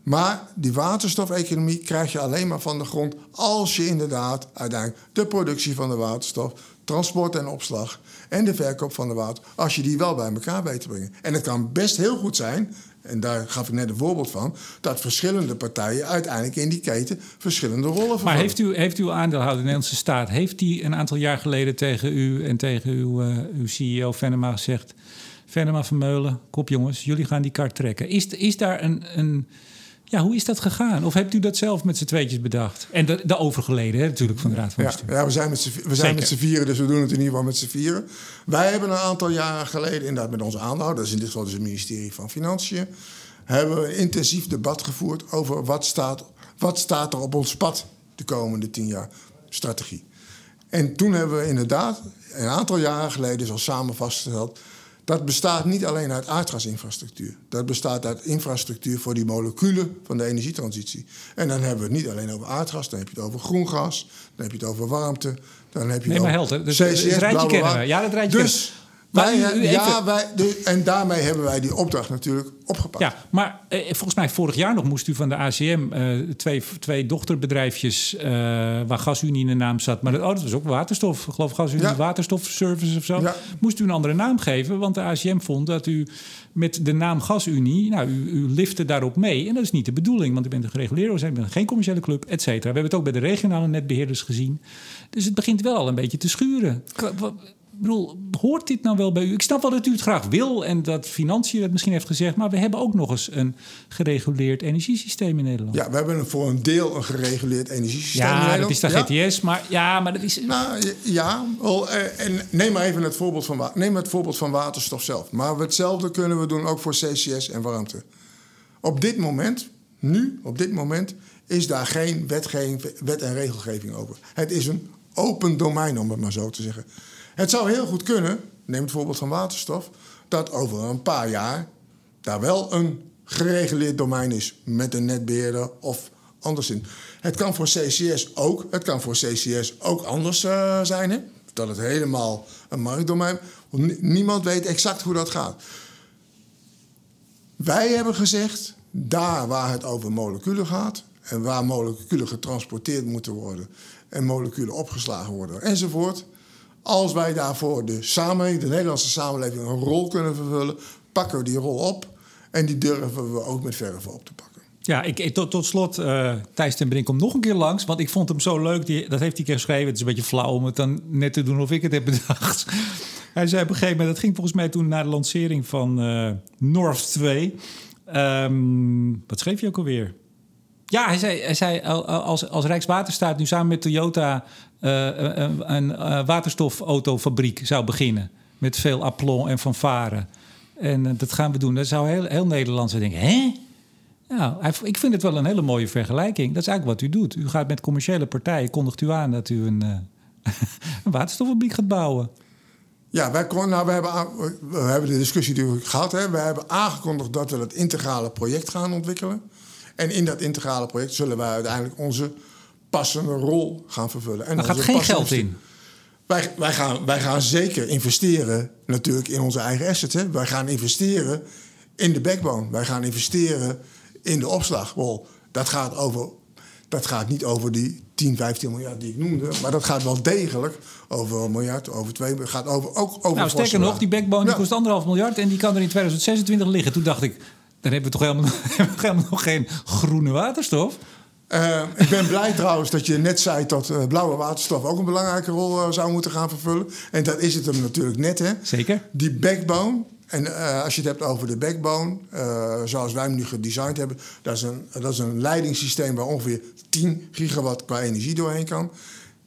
[SPEAKER 2] Maar die waterstofeconomie krijg je alleen maar van de grond als je inderdaad uiteindelijk de productie van de waterstof, transport en opslag en de verkoop van de water, als je die wel bij elkaar weet te brengen. En het kan best heel goed zijn, en daar gaf ik net een voorbeeld van, dat verschillende partijen uiteindelijk in die keten verschillende rollen vervullen.
[SPEAKER 1] Maar heeft, u, heeft uw aandeelhouder, de Nederlandse staat... heeft die een aantal jaar geleden tegen u en tegen uw, eh, uw CEO Venema gezegd... Venema Vermeulen, kop jongens, jullie gaan die kaart trekken. Is, is daar een, een... Ja, hoe is dat gegaan? Of hebt u dat zelf met z'n tweetjes bedacht? En de, de overgeleden, hè, natuurlijk, van de Raad van
[SPEAKER 2] Ja,
[SPEAKER 1] Bestuur.
[SPEAKER 2] ja, we zijn met z'n- vieren, dus we doen het in ieder geval met z'n vieren. Wij hebben een aantal jaren geleden, inderdaad met onze is in dit geval dus het ministerie van Financiën, hebben we een intensief debat gevoerd over wat staat, wat staat er op ons pad de komende tien jaar strategie. En toen hebben we inderdaad een aantal jaren geleden al samen vastgesteld. Dat bestaat niet alleen uit aardgasinfrastructuur. Dat bestaat uit infrastructuur voor die moleculen van de energietransitie. En dan hebben we het niet alleen over aardgas, dan heb je het over groen gas, dan heb je het over warmte, dan heb je
[SPEAKER 1] Nee, maar helder. Dus
[SPEAKER 2] CCS,
[SPEAKER 1] het rijtje kennen we. Ja, dat rijtje
[SPEAKER 2] Dus
[SPEAKER 1] Maar
[SPEAKER 2] wij,
[SPEAKER 1] u- u
[SPEAKER 2] ja, wij, de- en daarmee hebben wij die opdracht natuurlijk opgepakt.
[SPEAKER 1] Ja, maar eh, volgens mij vorig jaar nog moest u van de ACM eh, twee, twee dochterbedrijfjes eh, waar GasUnie in de naam zat. Maar dat, oh, dat was ook waterstof. Ik geloof GasUnie
[SPEAKER 2] Ja.
[SPEAKER 1] Waterstofservice of zo.
[SPEAKER 2] Ja.
[SPEAKER 1] Moest u een andere naam geven, want de ACM vond dat u met de naam GasUnie, nou, u, u lifte daarop mee. En dat is niet de bedoeling, want u bent een gereguleerde organisatie, u bent geen commerciële club, et cetera. We hebben het ook bij de regionale netbeheerders gezien. Dus het begint wel al een beetje te schuren. Bedoel, hoort dit nou wel bij u? Ik snap wel dat u het graag wil en dat Financiën het misschien heeft gezegd, maar we hebben ook nog eens een gereguleerd energiesysteem in Nederland.
[SPEAKER 2] Ja, we hebben voor een deel een gereguleerd energiesysteem in
[SPEAKER 1] Ja,
[SPEAKER 2] Nederland.
[SPEAKER 1] dat is de
[SPEAKER 2] Ja.
[SPEAKER 1] GTS, maar ja, maar dat is.
[SPEAKER 2] Nou ja, wel, eh, en neem maar even het voorbeeld, van, neem het voorbeeld van waterstof zelf. Maar hetzelfde kunnen we doen ook voor CCS en warmte. Op dit moment, nu, op dit moment, is daar geen wetgeving, wet en regelgeving over. Het is een open domein, om het maar zo te zeggen. Het zou heel goed kunnen, neem het voorbeeld van waterstof, dat over een paar jaar daar wel een gereguleerd domein is met een netbeheerder of anderszins. Het kan voor CCS ook, het kan voor CCS ook anders eh, zijn. Hè? Dat het helemaal een marktdomein. Niemand weet exact hoe dat gaat. Wij hebben gezegd, daar waar het over moleculen gaat en waar moleculen getransporteerd moeten worden en moleculen opgeslagen worden enzovoort. Als wij daarvoor de samenleving, de Nederlandse samenleving, een rol kunnen vervullen, pakken we die rol op en die durven we ook met verven op te pakken.
[SPEAKER 1] Ja, ik, tot, tot slot, eh Thijs ten Brink komt nog een keer langs. Want ik vond hem zo leuk. Die, dat heeft hij keer geschreven. Het is een beetje flauw om het dan net te doen of ik het heb bedacht. Hij zei op een gegeven moment... Dat ging volgens mij toen naar de lancering van eh North 2. Ehm, wat schreef je ook alweer? Ja, hij zei, hij zei al- al- als, als Rijkswaterstaat nu samen met Toyota... eh, een, een eh, waterstofautofabriek zou beginnen. Met veel aplomb en fanfare. En eh, dat gaan we doen. Dan zou heel, heel Nederland zou denken... hè? Nou, ik vind het wel een hele mooie vergelijking. Dat is eigenlijk wat u doet. U gaat met commerciële partijen, kondigt u aan dat u een, eh, een waterstoffabriek gaat bouwen.
[SPEAKER 2] Ja, wij kon, nou, we, hebben, we hebben de discussie natuurlijk gehad. Hè. We hebben aangekondigd dat we dat integrale project gaan ontwikkelen. En in dat integrale project zullen wij uiteindelijk onze passende rol gaan vervullen. En
[SPEAKER 1] Daar gaat geen geld in.
[SPEAKER 2] Wij, wij, gaan, wij gaan zeker investeren natuurlijk in onze eigen assets. Hè. Wij gaan investeren in de backbone. Wij gaan investeren in de opslag. Wel, dat gaat over Dat gaat niet over die 10, 15 miljard die ik noemde. Maar dat gaat wel degelijk over een miljard, over twee Het gaat over, ook over
[SPEAKER 1] Nou, sterker nog, die backbone die kost anderhalf miljard en die kan er in 2026 liggen. Toen dacht ik, dan hebben we toch helemaal, helemaal nog geen groene waterstof?
[SPEAKER 2] Uh, ik ben blij trouwens dat je net zei dat uh, blauwe waterstof ook een belangrijke rol uh, zou moeten gaan vervullen. En dat is het hem natuurlijk net, hè?
[SPEAKER 1] Zeker.
[SPEAKER 2] Die backbone. En als je het hebt over de backbone, zoals wij hem nu gedesigned hebben, dat is, een, dat is een leidingssysteem waar ongeveer 10 gigawatt qua energie doorheen kan.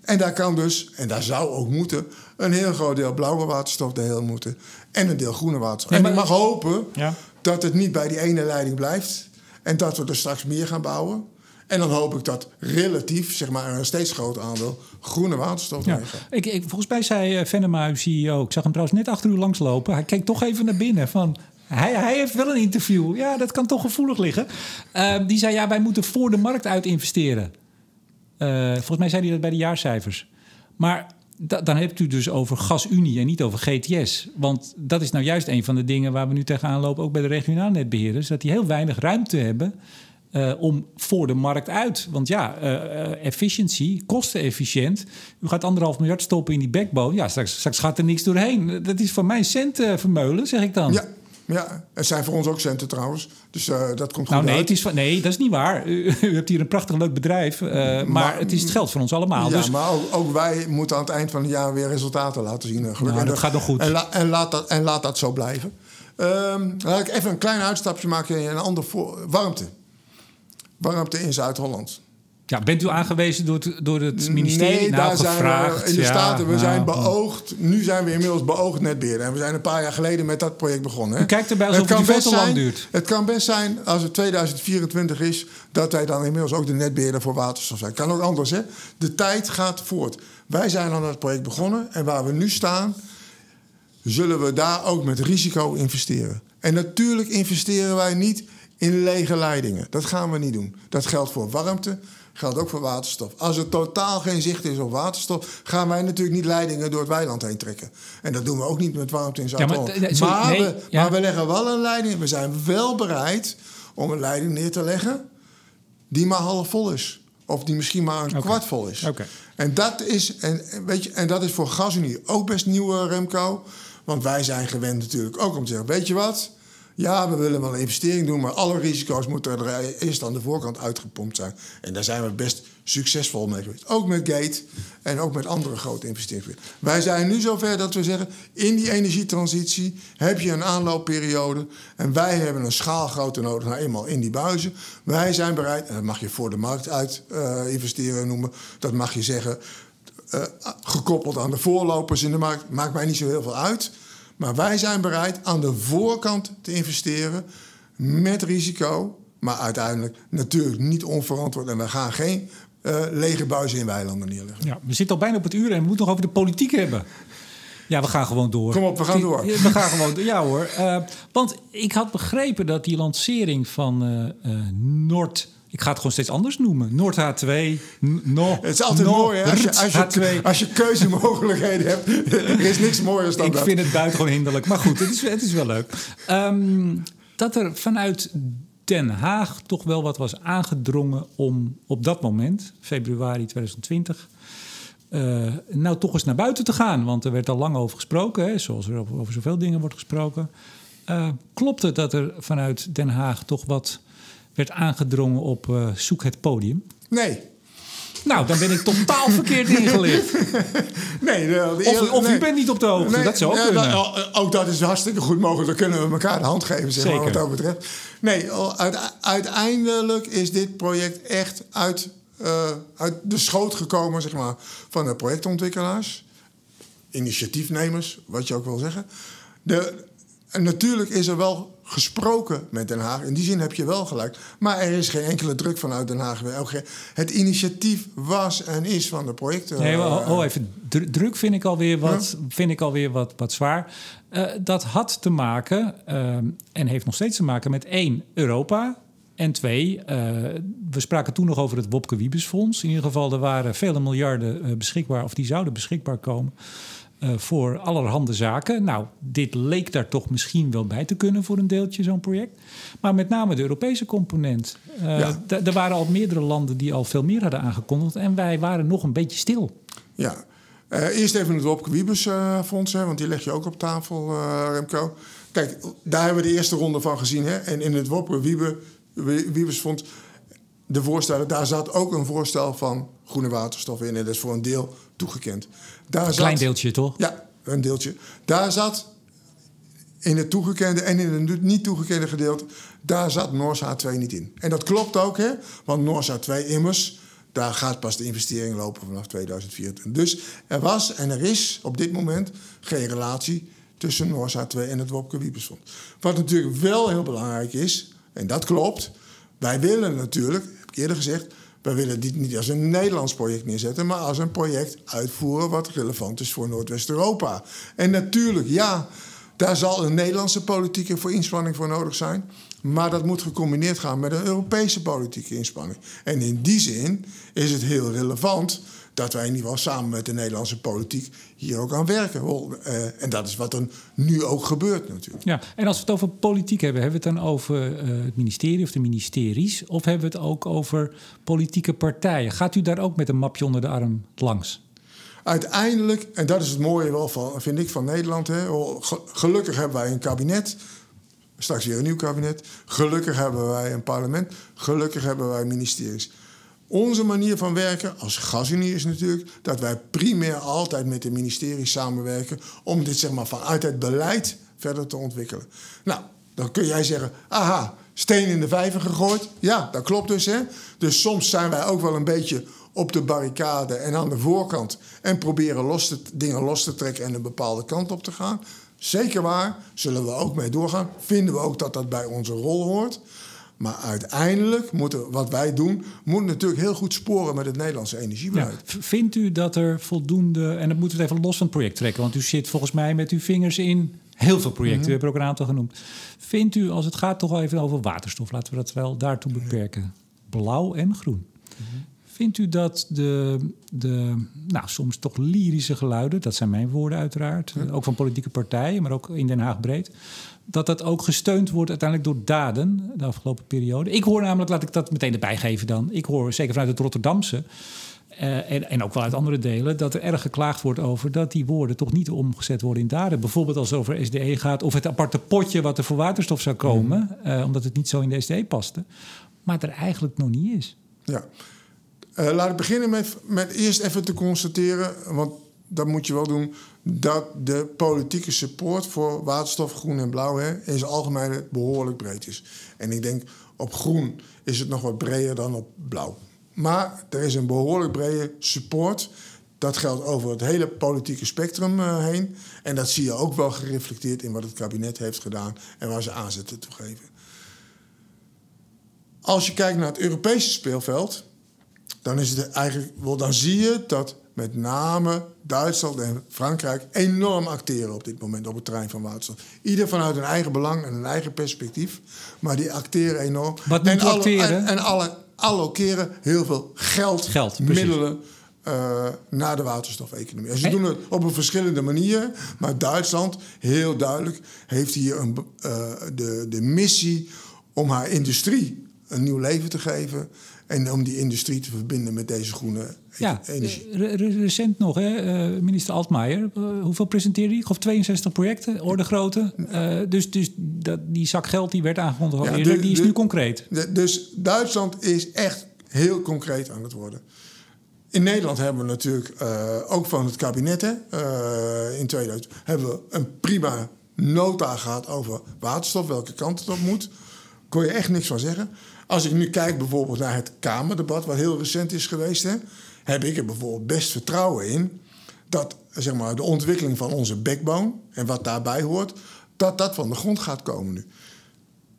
[SPEAKER 2] En daar kan dus, en daar zou ook moeten, een heel groot deel blauwe waterstof doorheen moeten. En een deel groene waterstof. Ja, maar, en ik mag hopen ja. dat het niet bij die ene leiding blijft. En dat we er straks meer gaan bouwen. En dan hoop ik dat relatief, zeg maar, een steeds groter aandeel groene waterstof ja.
[SPEAKER 1] ik, ik, Volgens mij zei uh, Venema, uw CEO, ik zag hem trouwens net achter u langslopen. Hij keek toch even naar binnen van... Hij, hij heeft wel een interview. Ja, dat kan toch gevoelig liggen. Uh, die zei, ja, wij moeten voor de markt uit investeren. Uh, volgens mij zei hij dat bij de jaarcijfers. Maar da, dan hebt u dus over gasunie en niet over GTS. Want dat is nou juist een van de dingen waar we nu tegenaan lopen... ook bij de regionaal netbeheerders... dat die heel weinig ruimte hebben uh, om voor de markt uit. Want ja, uh, efficiëntie, kostenefficiënt. U gaat anderhalf miljard stoppen in die backbone. Ja, straks, straks gaat er niks doorheen. Dat is voor mij centen vermeulen, zeg ik dan.
[SPEAKER 2] Ja. Ja, het zijn voor ons ook centen trouwens. Dus uh, dat komt goed
[SPEAKER 1] nou, nee,
[SPEAKER 2] uit.
[SPEAKER 1] Het is van, nee, dat is niet waar. U, u hebt hier een prachtig leuk bedrijf. Maar, maar, het is het geld voor ons allemaal.
[SPEAKER 2] Ja,
[SPEAKER 1] dus...
[SPEAKER 2] maar ook, ook, wij moeten aan het eind van het jaar weer resultaten laten zien.
[SPEAKER 1] Gelukkig. Nou, dat gaat nog goed.
[SPEAKER 2] En, la, en, laat, dat, en laat dat zo blijven. Um, laat ik even een klein uitstapje maken in een ander voor, warmte warmte in Zuid-Holland.
[SPEAKER 1] Ja, bent u aangewezen door het, door het ministerie?
[SPEAKER 2] Nee,
[SPEAKER 1] nou,
[SPEAKER 2] daar
[SPEAKER 1] gevraagd.
[SPEAKER 2] zijn we in de Staten. We zijn beoogd. Nu zijn we inmiddels beoogd netbeheerder. En we zijn een paar jaar geleden met dat project begonnen. Hè.
[SPEAKER 1] U kijkt erbij alsof het, het te lang duurt.
[SPEAKER 2] Het kan best zijn, als het 2024 is... dat wij dan inmiddels ook de netbeheerder voor waterstof zijn. Kan ook anders, hè. De tijd gaat voort. Wij zijn aan het project begonnen. En waar we nu staan... zullen we daar ook met risico investeren. En natuurlijk investeren wij niet in lege leidingen. Dat gaan we niet doen. Dat geldt voor warmte, geldt ook voor waterstof. Als er totaal geen zicht is op waterstof, gaan wij natuurlijk niet leidingen door het weiland heen trekken. En dat doen we ook niet met warmte in Zuid-Holland. Ja, maar, maar, nee, we, ja. maar we leggen wel een leiding. We zijn wel bereid om een leiding neer te leggen die maar half vol is. Of die misschien maar een kwart vol is.
[SPEAKER 1] Okay.
[SPEAKER 2] En, dat is en, weet je, en dat is voor GasUnie ook best nieuw, Remco. Want wij zijn gewend natuurlijk ook om te zeggen... weet je wat, ja, we willen wel een investering doen, maar alle risico's moeten er eerst aan de voorkant uitgepompt zijn. En daar zijn we best succesvol mee geweest. Ook met Gate en ook met andere grote investeringen. Wij zijn nu zover dat we zeggen: in die energietransitie heb je een aanloopperiode. En wij hebben een schaalgrootte nodig, nou eenmaal in die buizen. Wij zijn bereid, en dat mag je voor de markt uit uh, investeren noemen, dat mag je zeggen. Uh, gekoppeld aan de voorlopers in de markt, maakt mij niet zo heel veel uit. Maar wij zijn bereid aan de voorkant te investeren met risico. Maar uiteindelijk natuurlijk niet onverantwoord. En we gaan geen uh, lege buizen in weilanden neerleggen.
[SPEAKER 1] Ja, we zitten al bijna op het uur en we moeten nog over de politiek hebben. Ja, we gaan gewoon door.
[SPEAKER 2] Kom op, we gaan door.
[SPEAKER 1] We gaan gewoon door. Ja hoor. Uh, want ik had begrepen dat die lancering van uh, Noord ik ga het gewoon steeds anders noemen. Noord H2. No,
[SPEAKER 2] het is altijd mooi hè? Als, je, als, je, als je keuzemogelijkheden hebt. Er is niks mooiers dan
[SPEAKER 1] ik
[SPEAKER 2] dat.
[SPEAKER 1] Ik vind het buitengewoon hinderlijk. Maar goed, het is, het is wel leuk. Um, dat er vanuit Den Haag toch wel wat was aangedrongen om op dat moment, februari 2020... Uh, nou toch eens naar buiten te gaan. Want er werd al lang over gesproken, hè, zoals er over, over zoveel dingen wordt gesproken. Uh, klopt het dat er vanuit Den Haag toch wat werd aangedrongen op uh, zoek het podium?
[SPEAKER 2] Nee.
[SPEAKER 1] Nou, dan ben ik totaal verkeerd ingelicht.
[SPEAKER 2] nee, de, de
[SPEAKER 1] of, of nee. u bent niet op de hoogte, nee, dat zou ook ja, kunnen.
[SPEAKER 2] Dat, ook dat is hartstikke goed mogelijk. Dan kunnen we elkaar de hand geven, zeg maar, wat dat betreft. Nee, uiteindelijk is dit project echt uit, uh, uit de schoot gekomen zeg maar, van de projectontwikkelaars. Initiatiefnemers, wat je ook wil zeggen. De, en natuurlijk is er wel gesproken met Den Haag. In die zin heb je wel gelijk. Maar er is geen enkele druk vanuit Den Haag. Het initiatief was en is van de projecten.
[SPEAKER 1] Nee, oh, oh, even. Druk vind ik alweer wat, ja? vind ik alweer wat, wat zwaar. Uh, dat had te maken, uh, en heeft nog steeds te maken met één, Europa. En twee, uh, we spraken toen nog over het Wopke Wiebesfonds. In ieder geval, er waren vele miljarden beschikbaar, of die zouden beschikbaar komen. Uh, voor allerhande zaken. Nou, dit leek daar toch misschien wel bij te kunnen voor een deeltje, zo'n project. Maar met name de Europese component. Uh, ja. Er waren al meerdere landen die al veel meer hadden aangekondigd. En wij waren nog een beetje stil.
[SPEAKER 2] Ja, uh, eerst even het Wopke Wiebes fonds, hè, want die leg je ook op tafel, Remco. Kijk, daar hebben we de eerste ronde van gezien. Hè? En in het Wopke Wiebes fonds de voorstellen, daar zat ook een voorstel van groene waterstof in. En dat is voor een deel toegekend.
[SPEAKER 1] Daar een klein deeltje, toch?
[SPEAKER 2] Ja, een deeltje. Daar zat in het toegekende en in het niet toegekende gedeelte... daar zat Noorsa 2 niet in. En dat klopt ook, hè? Want Noorsa 2 immers... daar gaat pas de investering lopen vanaf 2024. Dus er was en er is op dit moment geen relatie... tussen Noorsa 2 en het Wopke Wiebesfonds. Wat natuurlijk wel heel belangrijk is, en dat klopt... wij willen natuurlijk, heb ik eerder gezegd we willen dit niet als een Nederlands project neerzetten, maar als een project uitvoeren wat relevant is voor Noordwest-Europa. En natuurlijk, ja, daar zal een Nederlandse politieke voor inspanning voor nodig zijn. Maar dat moet gecombineerd gaan met een Europese politieke inspanning. En in die zin is het heel relevant dat wij in ieder geval samen met de Nederlandse politiek hier ook aan werken. Uh, en dat is wat er nu ook gebeurt natuurlijk.
[SPEAKER 1] Ja, en als we het over politiek hebben, hebben we het dan over uh, het ministerie of de ministeries? Of hebben we het ook over politieke partijen? Gaat u daar ook met een mapje onder de arm langs?
[SPEAKER 2] Uiteindelijk, en dat is het mooie wel van, vind ik, van Nederland. Hè, gelukkig hebben wij een kabinet. Straks weer een nieuw kabinet. Gelukkig hebben wij een parlement. Gelukkig hebben wij ministeries. Onze manier van werken als gasunie is natuurlijk dat wij primair altijd met de ministerie samenwerken om dit zeg maar vanuit het beleid verder te ontwikkelen. Nou, dan kun jij zeggen, aha, steen in de vijver gegooid. Ja, dat klopt dus. Hè? Dus soms zijn wij ook wel een beetje op de barricade en aan de voorkant en proberen los dingen los te trekken en een bepaalde kant op te gaan. Zeker waar, zullen we ook mee doorgaan. Vinden we ook dat dat bij onze rol hoort. Maar uiteindelijk moeten wat wij doen, moet natuurlijk heel goed sporen met het Nederlandse energiebeleid.
[SPEAKER 1] Ja, vindt u dat er voldoende, en dat moeten we even los van het project trekken, want u zit volgens mij met uw vingers in heel veel projecten, mm u hebt er ook een aantal genoemd. Vindt u, als het gaat toch wel even over waterstof, laten we dat wel daartoe beperken, blauw en groen. Mhm. Vindt u dat de, de nou, soms toch lyrische geluiden, dat zijn mijn woorden uiteraard, ook van politieke partijen, maar ook in Den Haag breed, dat dat ook gesteund wordt uiteindelijk door daden de afgelopen periode. Ik hoor namelijk, laat ik dat meteen erbij geven dan, ik hoor zeker vanuit het Rotterdamse uh, en, en, ook wel uit andere delen, dat er erg geklaagd wordt over dat die woorden toch niet omgezet worden in daden. Bijvoorbeeld als het over SDE gaat of het aparte potje wat er voor waterstof zou komen, uh, omdat het niet zo in de SDE paste, maar het er eigenlijk nog niet is.
[SPEAKER 2] Ja, uh, laat ik beginnen met, met eerst even te constateren, want dat moet je wel doen, dat de politieke support voor waterstof, groen en blauw hè, in zijn algemeen behoorlijk breed is. En ik denk op groen is het nog wat breder dan op blauw. Maar er is een behoorlijk brede support. Dat geldt over het hele politieke spectrum uh, heen. En dat zie je ook wel gereflecteerd in wat het kabinet heeft gedaan en waar ze aanzetten toe geven. Als je kijkt naar het Europese speelveld, dan, is het eigenlijk, wel, dan zie je dat met name Duitsland en Frankrijk enorm acteren op dit moment op het terrein van waterstof. Ieder vanuit hun eigen belang en een eigen perspectief, maar die acteren enorm.
[SPEAKER 1] Wat en, alle,
[SPEAKER 2] en, en alle allokeren heel veel geld,
[SPEAKER 1] geld
[SPEAKER 2] middelen uh, naar de waterstofeconomie. En ze doen het op een verschillende manier, maar Duitsland, heel duidelijk, heeft hier een, uh, de, de missie om haar industrie een nieuw leven te geven. En om die industrie te verbinden met deze groene ja, energie.
[SPEAKER 1] recent nog, hè, uh, minister Altmaier. Uh, hoeveel presenteerde hij? Ik geloof 62 projecten, orde grootte. Uh, dus dus dat, die zak geld die werd aangekondigd ja, eerder, die is nu concreet.
[SPEAKER 2] dus Duitsland is echt heel concreet aan het worden. In Nederland hebben we natuurlijk ook van het kabinet... Hè, in 2000 hebben we een prima nota gehad over waterstof... welke kant het op moet. Kon je echt niks van zeggen. Als ik nu kijk bijvoorbeeld naar het Kamerdebat, wat heel recent is geweest, hè, heb ik er bijvoorbeeld best vertrouwen in dat zeg maar, de ontwikkeling van onze backbone en wat daarbij hoort, dat dat van de grond gaat komen nu.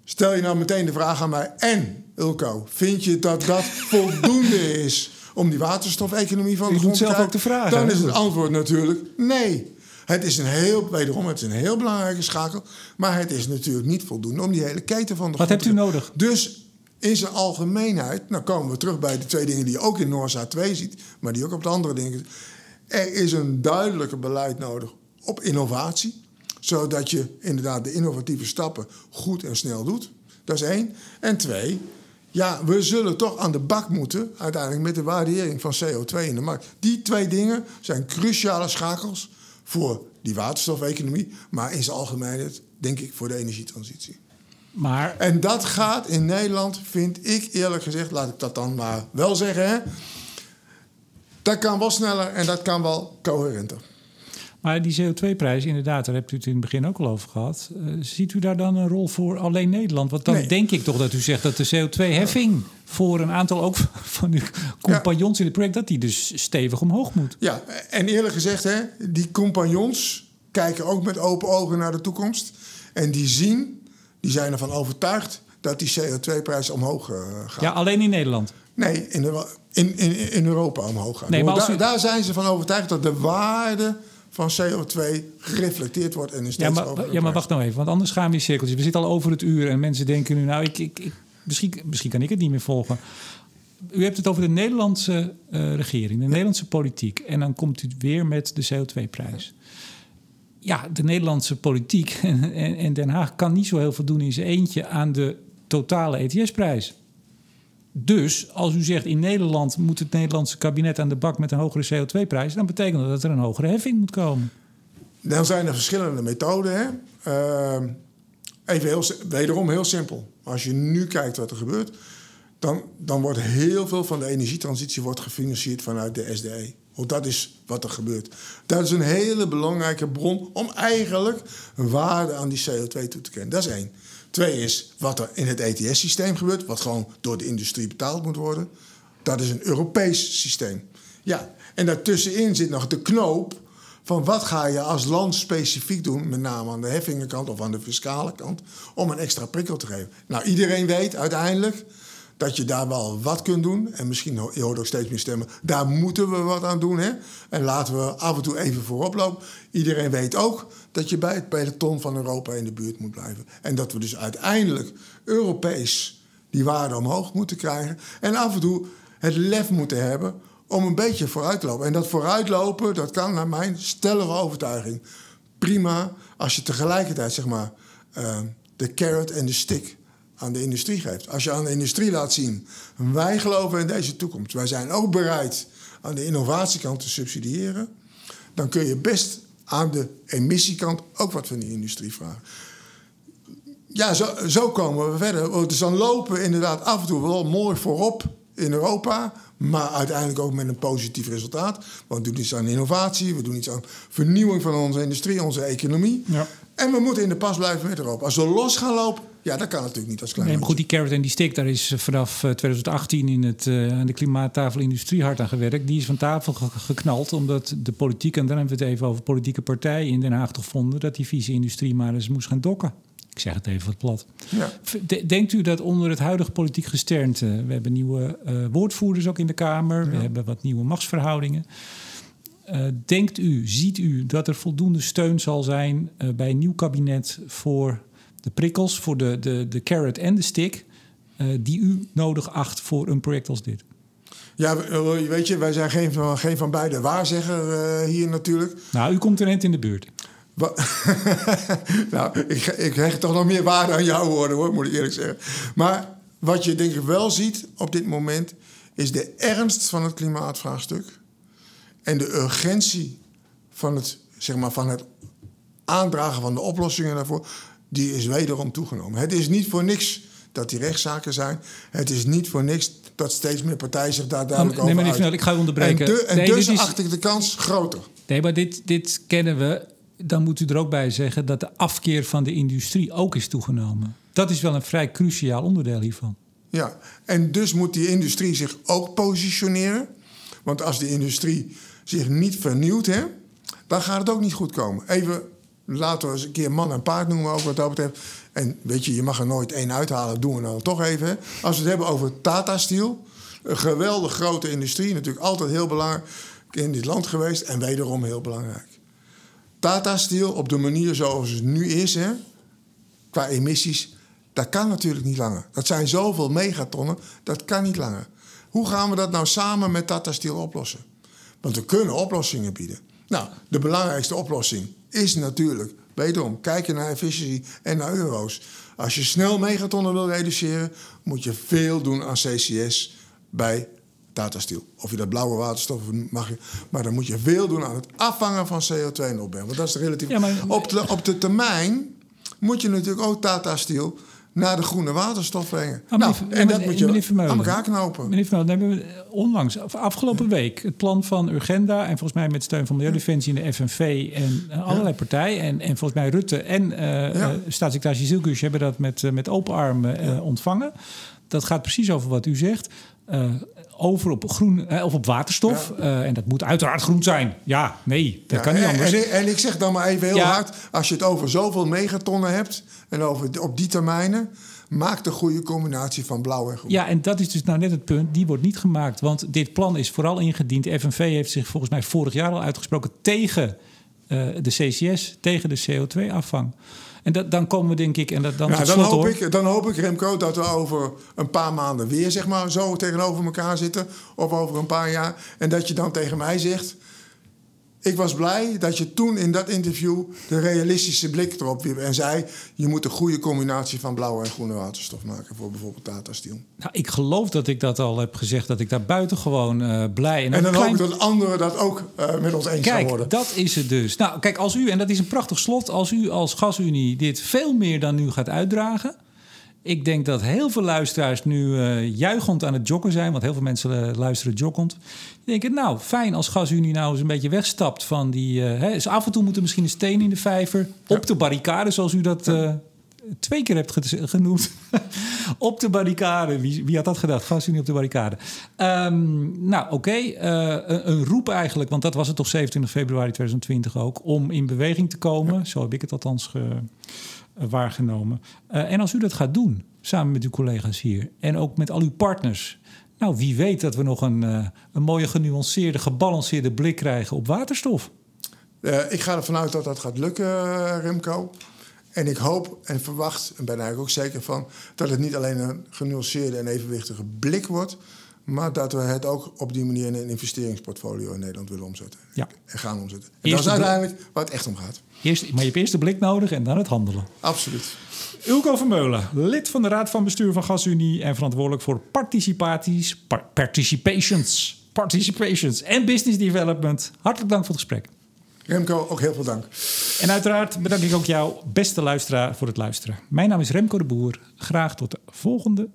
[SPEAKER 2] Stel je nou meteen de vraag aan mij, en Ulko, vind je dat dat voldoende is om die waterstofeconomie van de grond te krijgen?
[SPEAKER 1] Ook de vraag,
[SPEAKER 2] dan is het antwoord natuurlijk nee. Het is een heel, wederom, het is een heel belangrijke schakel, maar het is natuurlijk niet voldoende om die hele keten van de
[SPEAKER 1] Wat
[SPEAKER 2] grond
[SPEAKER 1] te Wat hebt u nodig?
[SPEAKER 2] Dus in zijn algemeenheid, nou komen we terug bij de twee dingen die je ook in Noorza 2 ziet, maar die ook op de andere dingen. Er is een duidelijker beleid nodig op innovatie. Zodat je inderdaad de innovatieve stappen goed en snel doet. Dat is één. En twee, ja, we zullen toch aan de bak moeten uiteindelijk met de waardering van CO2 in de markt. Die twee dingen zijn cruciale schakels voor die waterstofeconomie, maar in zijn algemeenheid denk ik voor de energietransitie.
[SPEAKER 1] Maar...
[SPEAKER 2] En dat gaat in Nederland, vind ik eerlijk gezegd, laat ik dat dan maar wel zeggen, hè, dat kan wel sneller en dat kan wel coherenter.
[SPEAKER 1] Maar die CO2-prijs, inderdaad, daar hebt u het in het begin ook al over gehad. Uh, ziet u daar dan een rol voor alleen Nederland? Want dan nee. denk ik toch dat u zegt dat de CO2-heffing voor een aantal ook van uw compagnons ja. in het project, dat die dus stevig omhoog moet.
[SPEAKER 2] Ja, en eerlijk gezegd, hè, die compagnons kijken ook met open ogen naar de toekomst. En die zien, die zijn ervan overtuigd dat die CO2-prijs omhoog uh, gaat.
[SPEAKER 1] Ja, alleen in Nederland?
[SPEAKER 2] Nee, in, in, in, in Europa omhoog gaat. Nee, maar daar, u... daar zijn ze van overtuigd dat de waarde van CO2 gereflecteerd wordt en is steeds
[SPEAKER 1] ja, maar, ja, maar wacht nou even, want anders gaan we in cirkeltjes. We zitten al over het uur en mensen denken nu, nou, ik, ik, ik misschien, misschien kan ik het niet meer volgen. U hebt het over de Nederlandse uh, regering, de Nederlandse politiek. En dan komt u weer met de CO2-prijs. Ja, de Nederlandse politiek en, en Den Haag kan niet zo heel veel doen in zijn eentje aan de totale ETS-prijs. Dus als u zegt in Nederland moet het Nederlandse kabinet aan de bak met een hogere CO2-prijs, dan betekent dat dat er een hogere heffing moet komen.
[SPEAKER 2] Dan zijn er verschillende methoden. Hè? Uh, even heel, wederom heel simpel. Als je nu kijkt wat er gebeurt, dan, dan wordt heel veel van de energietransitie wordt gefinancierd vanuit de SDE. Want dat is wat er gebeurt. Dat is een hele belangrijke bron om eigenlijk waarde aan die CO2 toe te kennen. Dat is één. Twee is wat er in het ETS-systeem gebeurt, wat gewoon door de industrie betaald moet worden. Dat is een Europees systeem. Ja, en daartussenin zit nog de knoop van wat ga je als land specifiek doen, met name aan de heffingkant of aan de fiscale kant, om een extra prikkel te geven. Nou, iedereen weet uiteindelijk dat je daar wel wat kunt doen. En misschien je hoort ook steeds meer stemmen. Daar moeten we wat aan doen. Hè? En laten we af en toe even voorop lopen. Iedereen weet ook dat je bij het peloton van Europa in de buurt moet blijven. En dat we dus uiteindelijk Europees die waarde omhoog moeten krijgen. En af en toe het lef moeten hebben om een beetje vooruit te lopen. En dat vooruitlopen, dat kan naar mijn stellige overtuiging prima als je tegelijkertijd zeg maar uh, de carrot en de stick aan de industrie geeft. Als je aan de industrie laat zien, wij geloven in deze toekomst. Wij zijn ook bereid aan de innovatiekant te subsidiëren. Dan kun je best aan de emissiekant ook wat van die industrie vragen. Ja, zo, zo komen we verder. Dus dan lopen we inderdaad af en toe wel mooi voorop in Europa. Maar uiteindelijk ook met een positief resultaat. Want we doen iets aan innovatie, we doen iets aan vernieuwing van onze industrie, onze economie. Ja. En we moeten in de pas blijven met Europa. Als we los gaan lopen, ja, dat kan natuurlijk niet als klein.
[SPEAKER 1] Nee, maar goed, die carrot en die stick, daar is vanaf 2018 in het, uh, aan de klimaattafel industrie hard aan gewerkt. Die is van tafel geknald, omdat de politiek, en dan hebben we het even over politieke partijen in Den Haag toch vonden dat die vieze industrie maar eens moest gaan dokken. Ik zeg het even wat plat. Ja. Denkt u dat onder het huidige politiek gesternte, we hebben nieuwe uh, woordvoerders ook in de Kamer, we hebben wat nieuwe machtsverhoudingen. Uh, denkt u, ziet u dat er voldoende steun zal zijn uh, bij een nieuw kabinet voor de prikkels, voor de, de, de carrot en de stick, uh, die u nodig acht voor een project als dit?
[SPEAKER 2] Ja, weet je, wij zijn geen van, geen van beide waarzegger hier natuurlijk.
[SPEAKER 1] Nou, u komt er net in de buurt.
[SPEAKER 2] nou, ik, ik hecht toch nog meer waarde aan jouw woorden, hoor, moet ik eerlijk zeggen. Maar wat je denk ik wel ziet op dit moment... is de ernst van het klimaatvraagstuk... en de urgentie van het, zeg maar, van het aandragen van de oplossingen daarvoor... die is wederom toegenomen. Het is niet voor niks dat die rechtszaken zijn. Het is niet voor niks dat steeds meer partijen zich daar duidelijk
[SPEAKER 1] nee,
[SPEAKER 2] over
[SPEAKER 1] Nee, maar ik ga u onderbreken.
[SPEAKER 2] En, en nee, dus is... acht ik de kans groter.
[SPEAKER 1] Nee, maar dit, dit kennen we dan moet u er ook bij zeggen dat de afkeer van de industrie ook is toegenomen. Dat is wel een vrij cruciaal onderdeel hiervan.
[SPEAKER 2] Ja, en dus moet die industrie zich ook positioneren. Want als de industrie zich niet vernieuwt, hè, dan gaat het ook niet goed komen. Even, laten we eens een keer man en paard noemen, ook wat dat betreft. En weet je, je mag er nooit één uithalen, doen we dan toch even. Als we het hebben over Tata Steel, een geweldig grote industrie, natuurlijk altijd heel belangrijk in dit land geweest en wederom heel belangrijk. Tata Steel op de manier zoals het nu is, hè, qua emissies, dat kan natuurlijk niet langer. Dat zijn zoveel megatonnen, dat kan niet langer. Hoe gaan we dat nou samen met Tata Steel oplossen? Want we kunnen oplossingen bieden. Nou, de belangrijkste oplossing is natuurlijk, wederom, kijken naar efficiëntie en naar euro's. Als je snel megatonnen wil reduceren, moet je veel doen aan CCS bij Tata Steel. Of je dat blauwe waterstof mag je. Maar dan moet je veel doen aan het afvangen van CO2 en opbergen. Want dat is relatief.
[SPEAKER 1] Ja, maar-
[SPEAKER 2] op, de, op de termijn moet je natuurlijk ook Tata Steel naar de groene waterstof brengen.
[SPEAKER 1] Maar
[SPEAKER 2] nou, en dat moet je
[SPEAKER 1] Vermeulen.
[SPEAKER 2] aan elkaar knopen.
[SPEAKER 1] Meneer Van Meulen, hebben we onlangs, of afgelopen week, het plan van Urgenda... en volgens mij met steun van Milieudefensie en de FNV en allerlei partijen... En, en volgens mij Rutte en eh, staatssecretaris Zielkus hebben dat met, eh, met open armen ontvangen. Dat gaat precies over wat u zegt. Over op groen eh, of op waterstof. Eh, en dat moet uiteraard groen zijn. Ja, nee, dat
[SPEAKER 2] Ja,
[SPEAKER 1] kan niet
[SPEAKER 2] en,
[SPEAKER 1] anders.
[SPEAKER 2] En, ik- en ik zeg dan maar even heel
[SPEAKER 1] Ja.
[SPEAKER 2] hard: als je het over zoveel megatonnen hebt en over op die termijnen, maak de goede combinatie van blauw en groen.
[SPEAKER 1] Ja, en dat is dus nou net het punt. Die wordt niet gemaakt. Want dit plan is vooral ingediend. De FNV heeft zich volgens mij vorig jaar al uitgesproken tegen eh, de CCS, tegen de CO2-afvang. En dat, dan komen we denk ik, en dat, dan
[SPEAKER 2] Ja, dan,
[SPEAKER 1] slot
[SPEAKER 2] hoop
[SPEAKER 1] hoor.
[SPEAKER 2] ik, dan hoop ik, Remco, dat we over een paar maanden weer zeg maar, zo tegenover elkaar zitten. Of over een paar jaar. En dat je dan tegen mij zegt. Ik was blij dat je toen in dat interview de realistische blik erop wierp. En zei: je moet een goede combinatie van blauwe en groene waterstof maken. Voor bijvoorbeeld Tata Steel.
[SPEAKER 1] Nou, ik geloof dat ik dat al heb gezegd, dat ik daar buitengewoon eh blij
[SPEAKER 2] En
[SPEAKER 1] ook
[SPEAKER 2] dan
[SPEAKER 1] klein-
[SPEAKER 2] hoop ik dat anderen dat ook eh, met ons eens gaan
[SPEAKER 1] Kijk,
[SPEAKER 2] worden.
[SPEAKER 1] dat is het dus. Nou, kijk, als u, en dat is een prachtig slot, als u als gasunie dit veel meer dan nu gaat uitdragen. Ik denk dat heel veel luisteraars nu eh juichend aan het joggen zijn, want heel veel mensen eh, luisteren joggend. Die denken, nou, fijn als gasunie nou eens een beetje wegstapt van die. eh, hè, dus af en toe moet er misschien een steen in de vijver. Op de barricade, zoals u dat twee keer hebt ge- genoemd. op de barricade. Wie, wie had dat gedacht? Gasunie op de barricade. Ehm, nou, oké. een, een roep eigenlijk, want dat was het toch 27 februari 2020 ook, om in beweging te komen. Zo heb ik het althans ge- waargenomen. Eh, en als u dat gaat doen, samen met uw collega's hier en ook met al uw partners. Nou, wie weet dat we nog een, eh, een mooie genuanceerde, gebalanceerde blik krijgen op waterstof.
[SPEAKER 2] Eh, ik ga ervan uit dat dat gaat lukken, Remco. En ik hoop en verwacht, en ben eigenlijk ook zeker van, dat het niet alleen een genuanceerde en evenwichtige blik wordt, maar dat we het ook op die manier in een investeringsportfolio in Nederland willen omzetten.
[SPEAKER 1] Ja.
[SPEAKER 2] En gaan omzetten. En dat is uiteindelijk waar het echt om gaat.
[SPEAKER 1] Eerst, maar je hebt eerst de blik nodig en dan het handelen.
[SPEAKER 2] Absoluut.
[SPEAKER 1] Ulko Vermeulen, lid van de Raad van Bestuur van GasUnie en verantwoordelijk voor participaties, par- participations, participations en business development. Hartelijk dank voor het gesprek.
[SPEAKER 2] Remco, ook heel veel dank.
[SPEAKER 1] En uiteraard bedank ik ook jou, beste luisteraar, voor het luisteren. Mijn naam is Remco de Boer. Graag tot de volgende.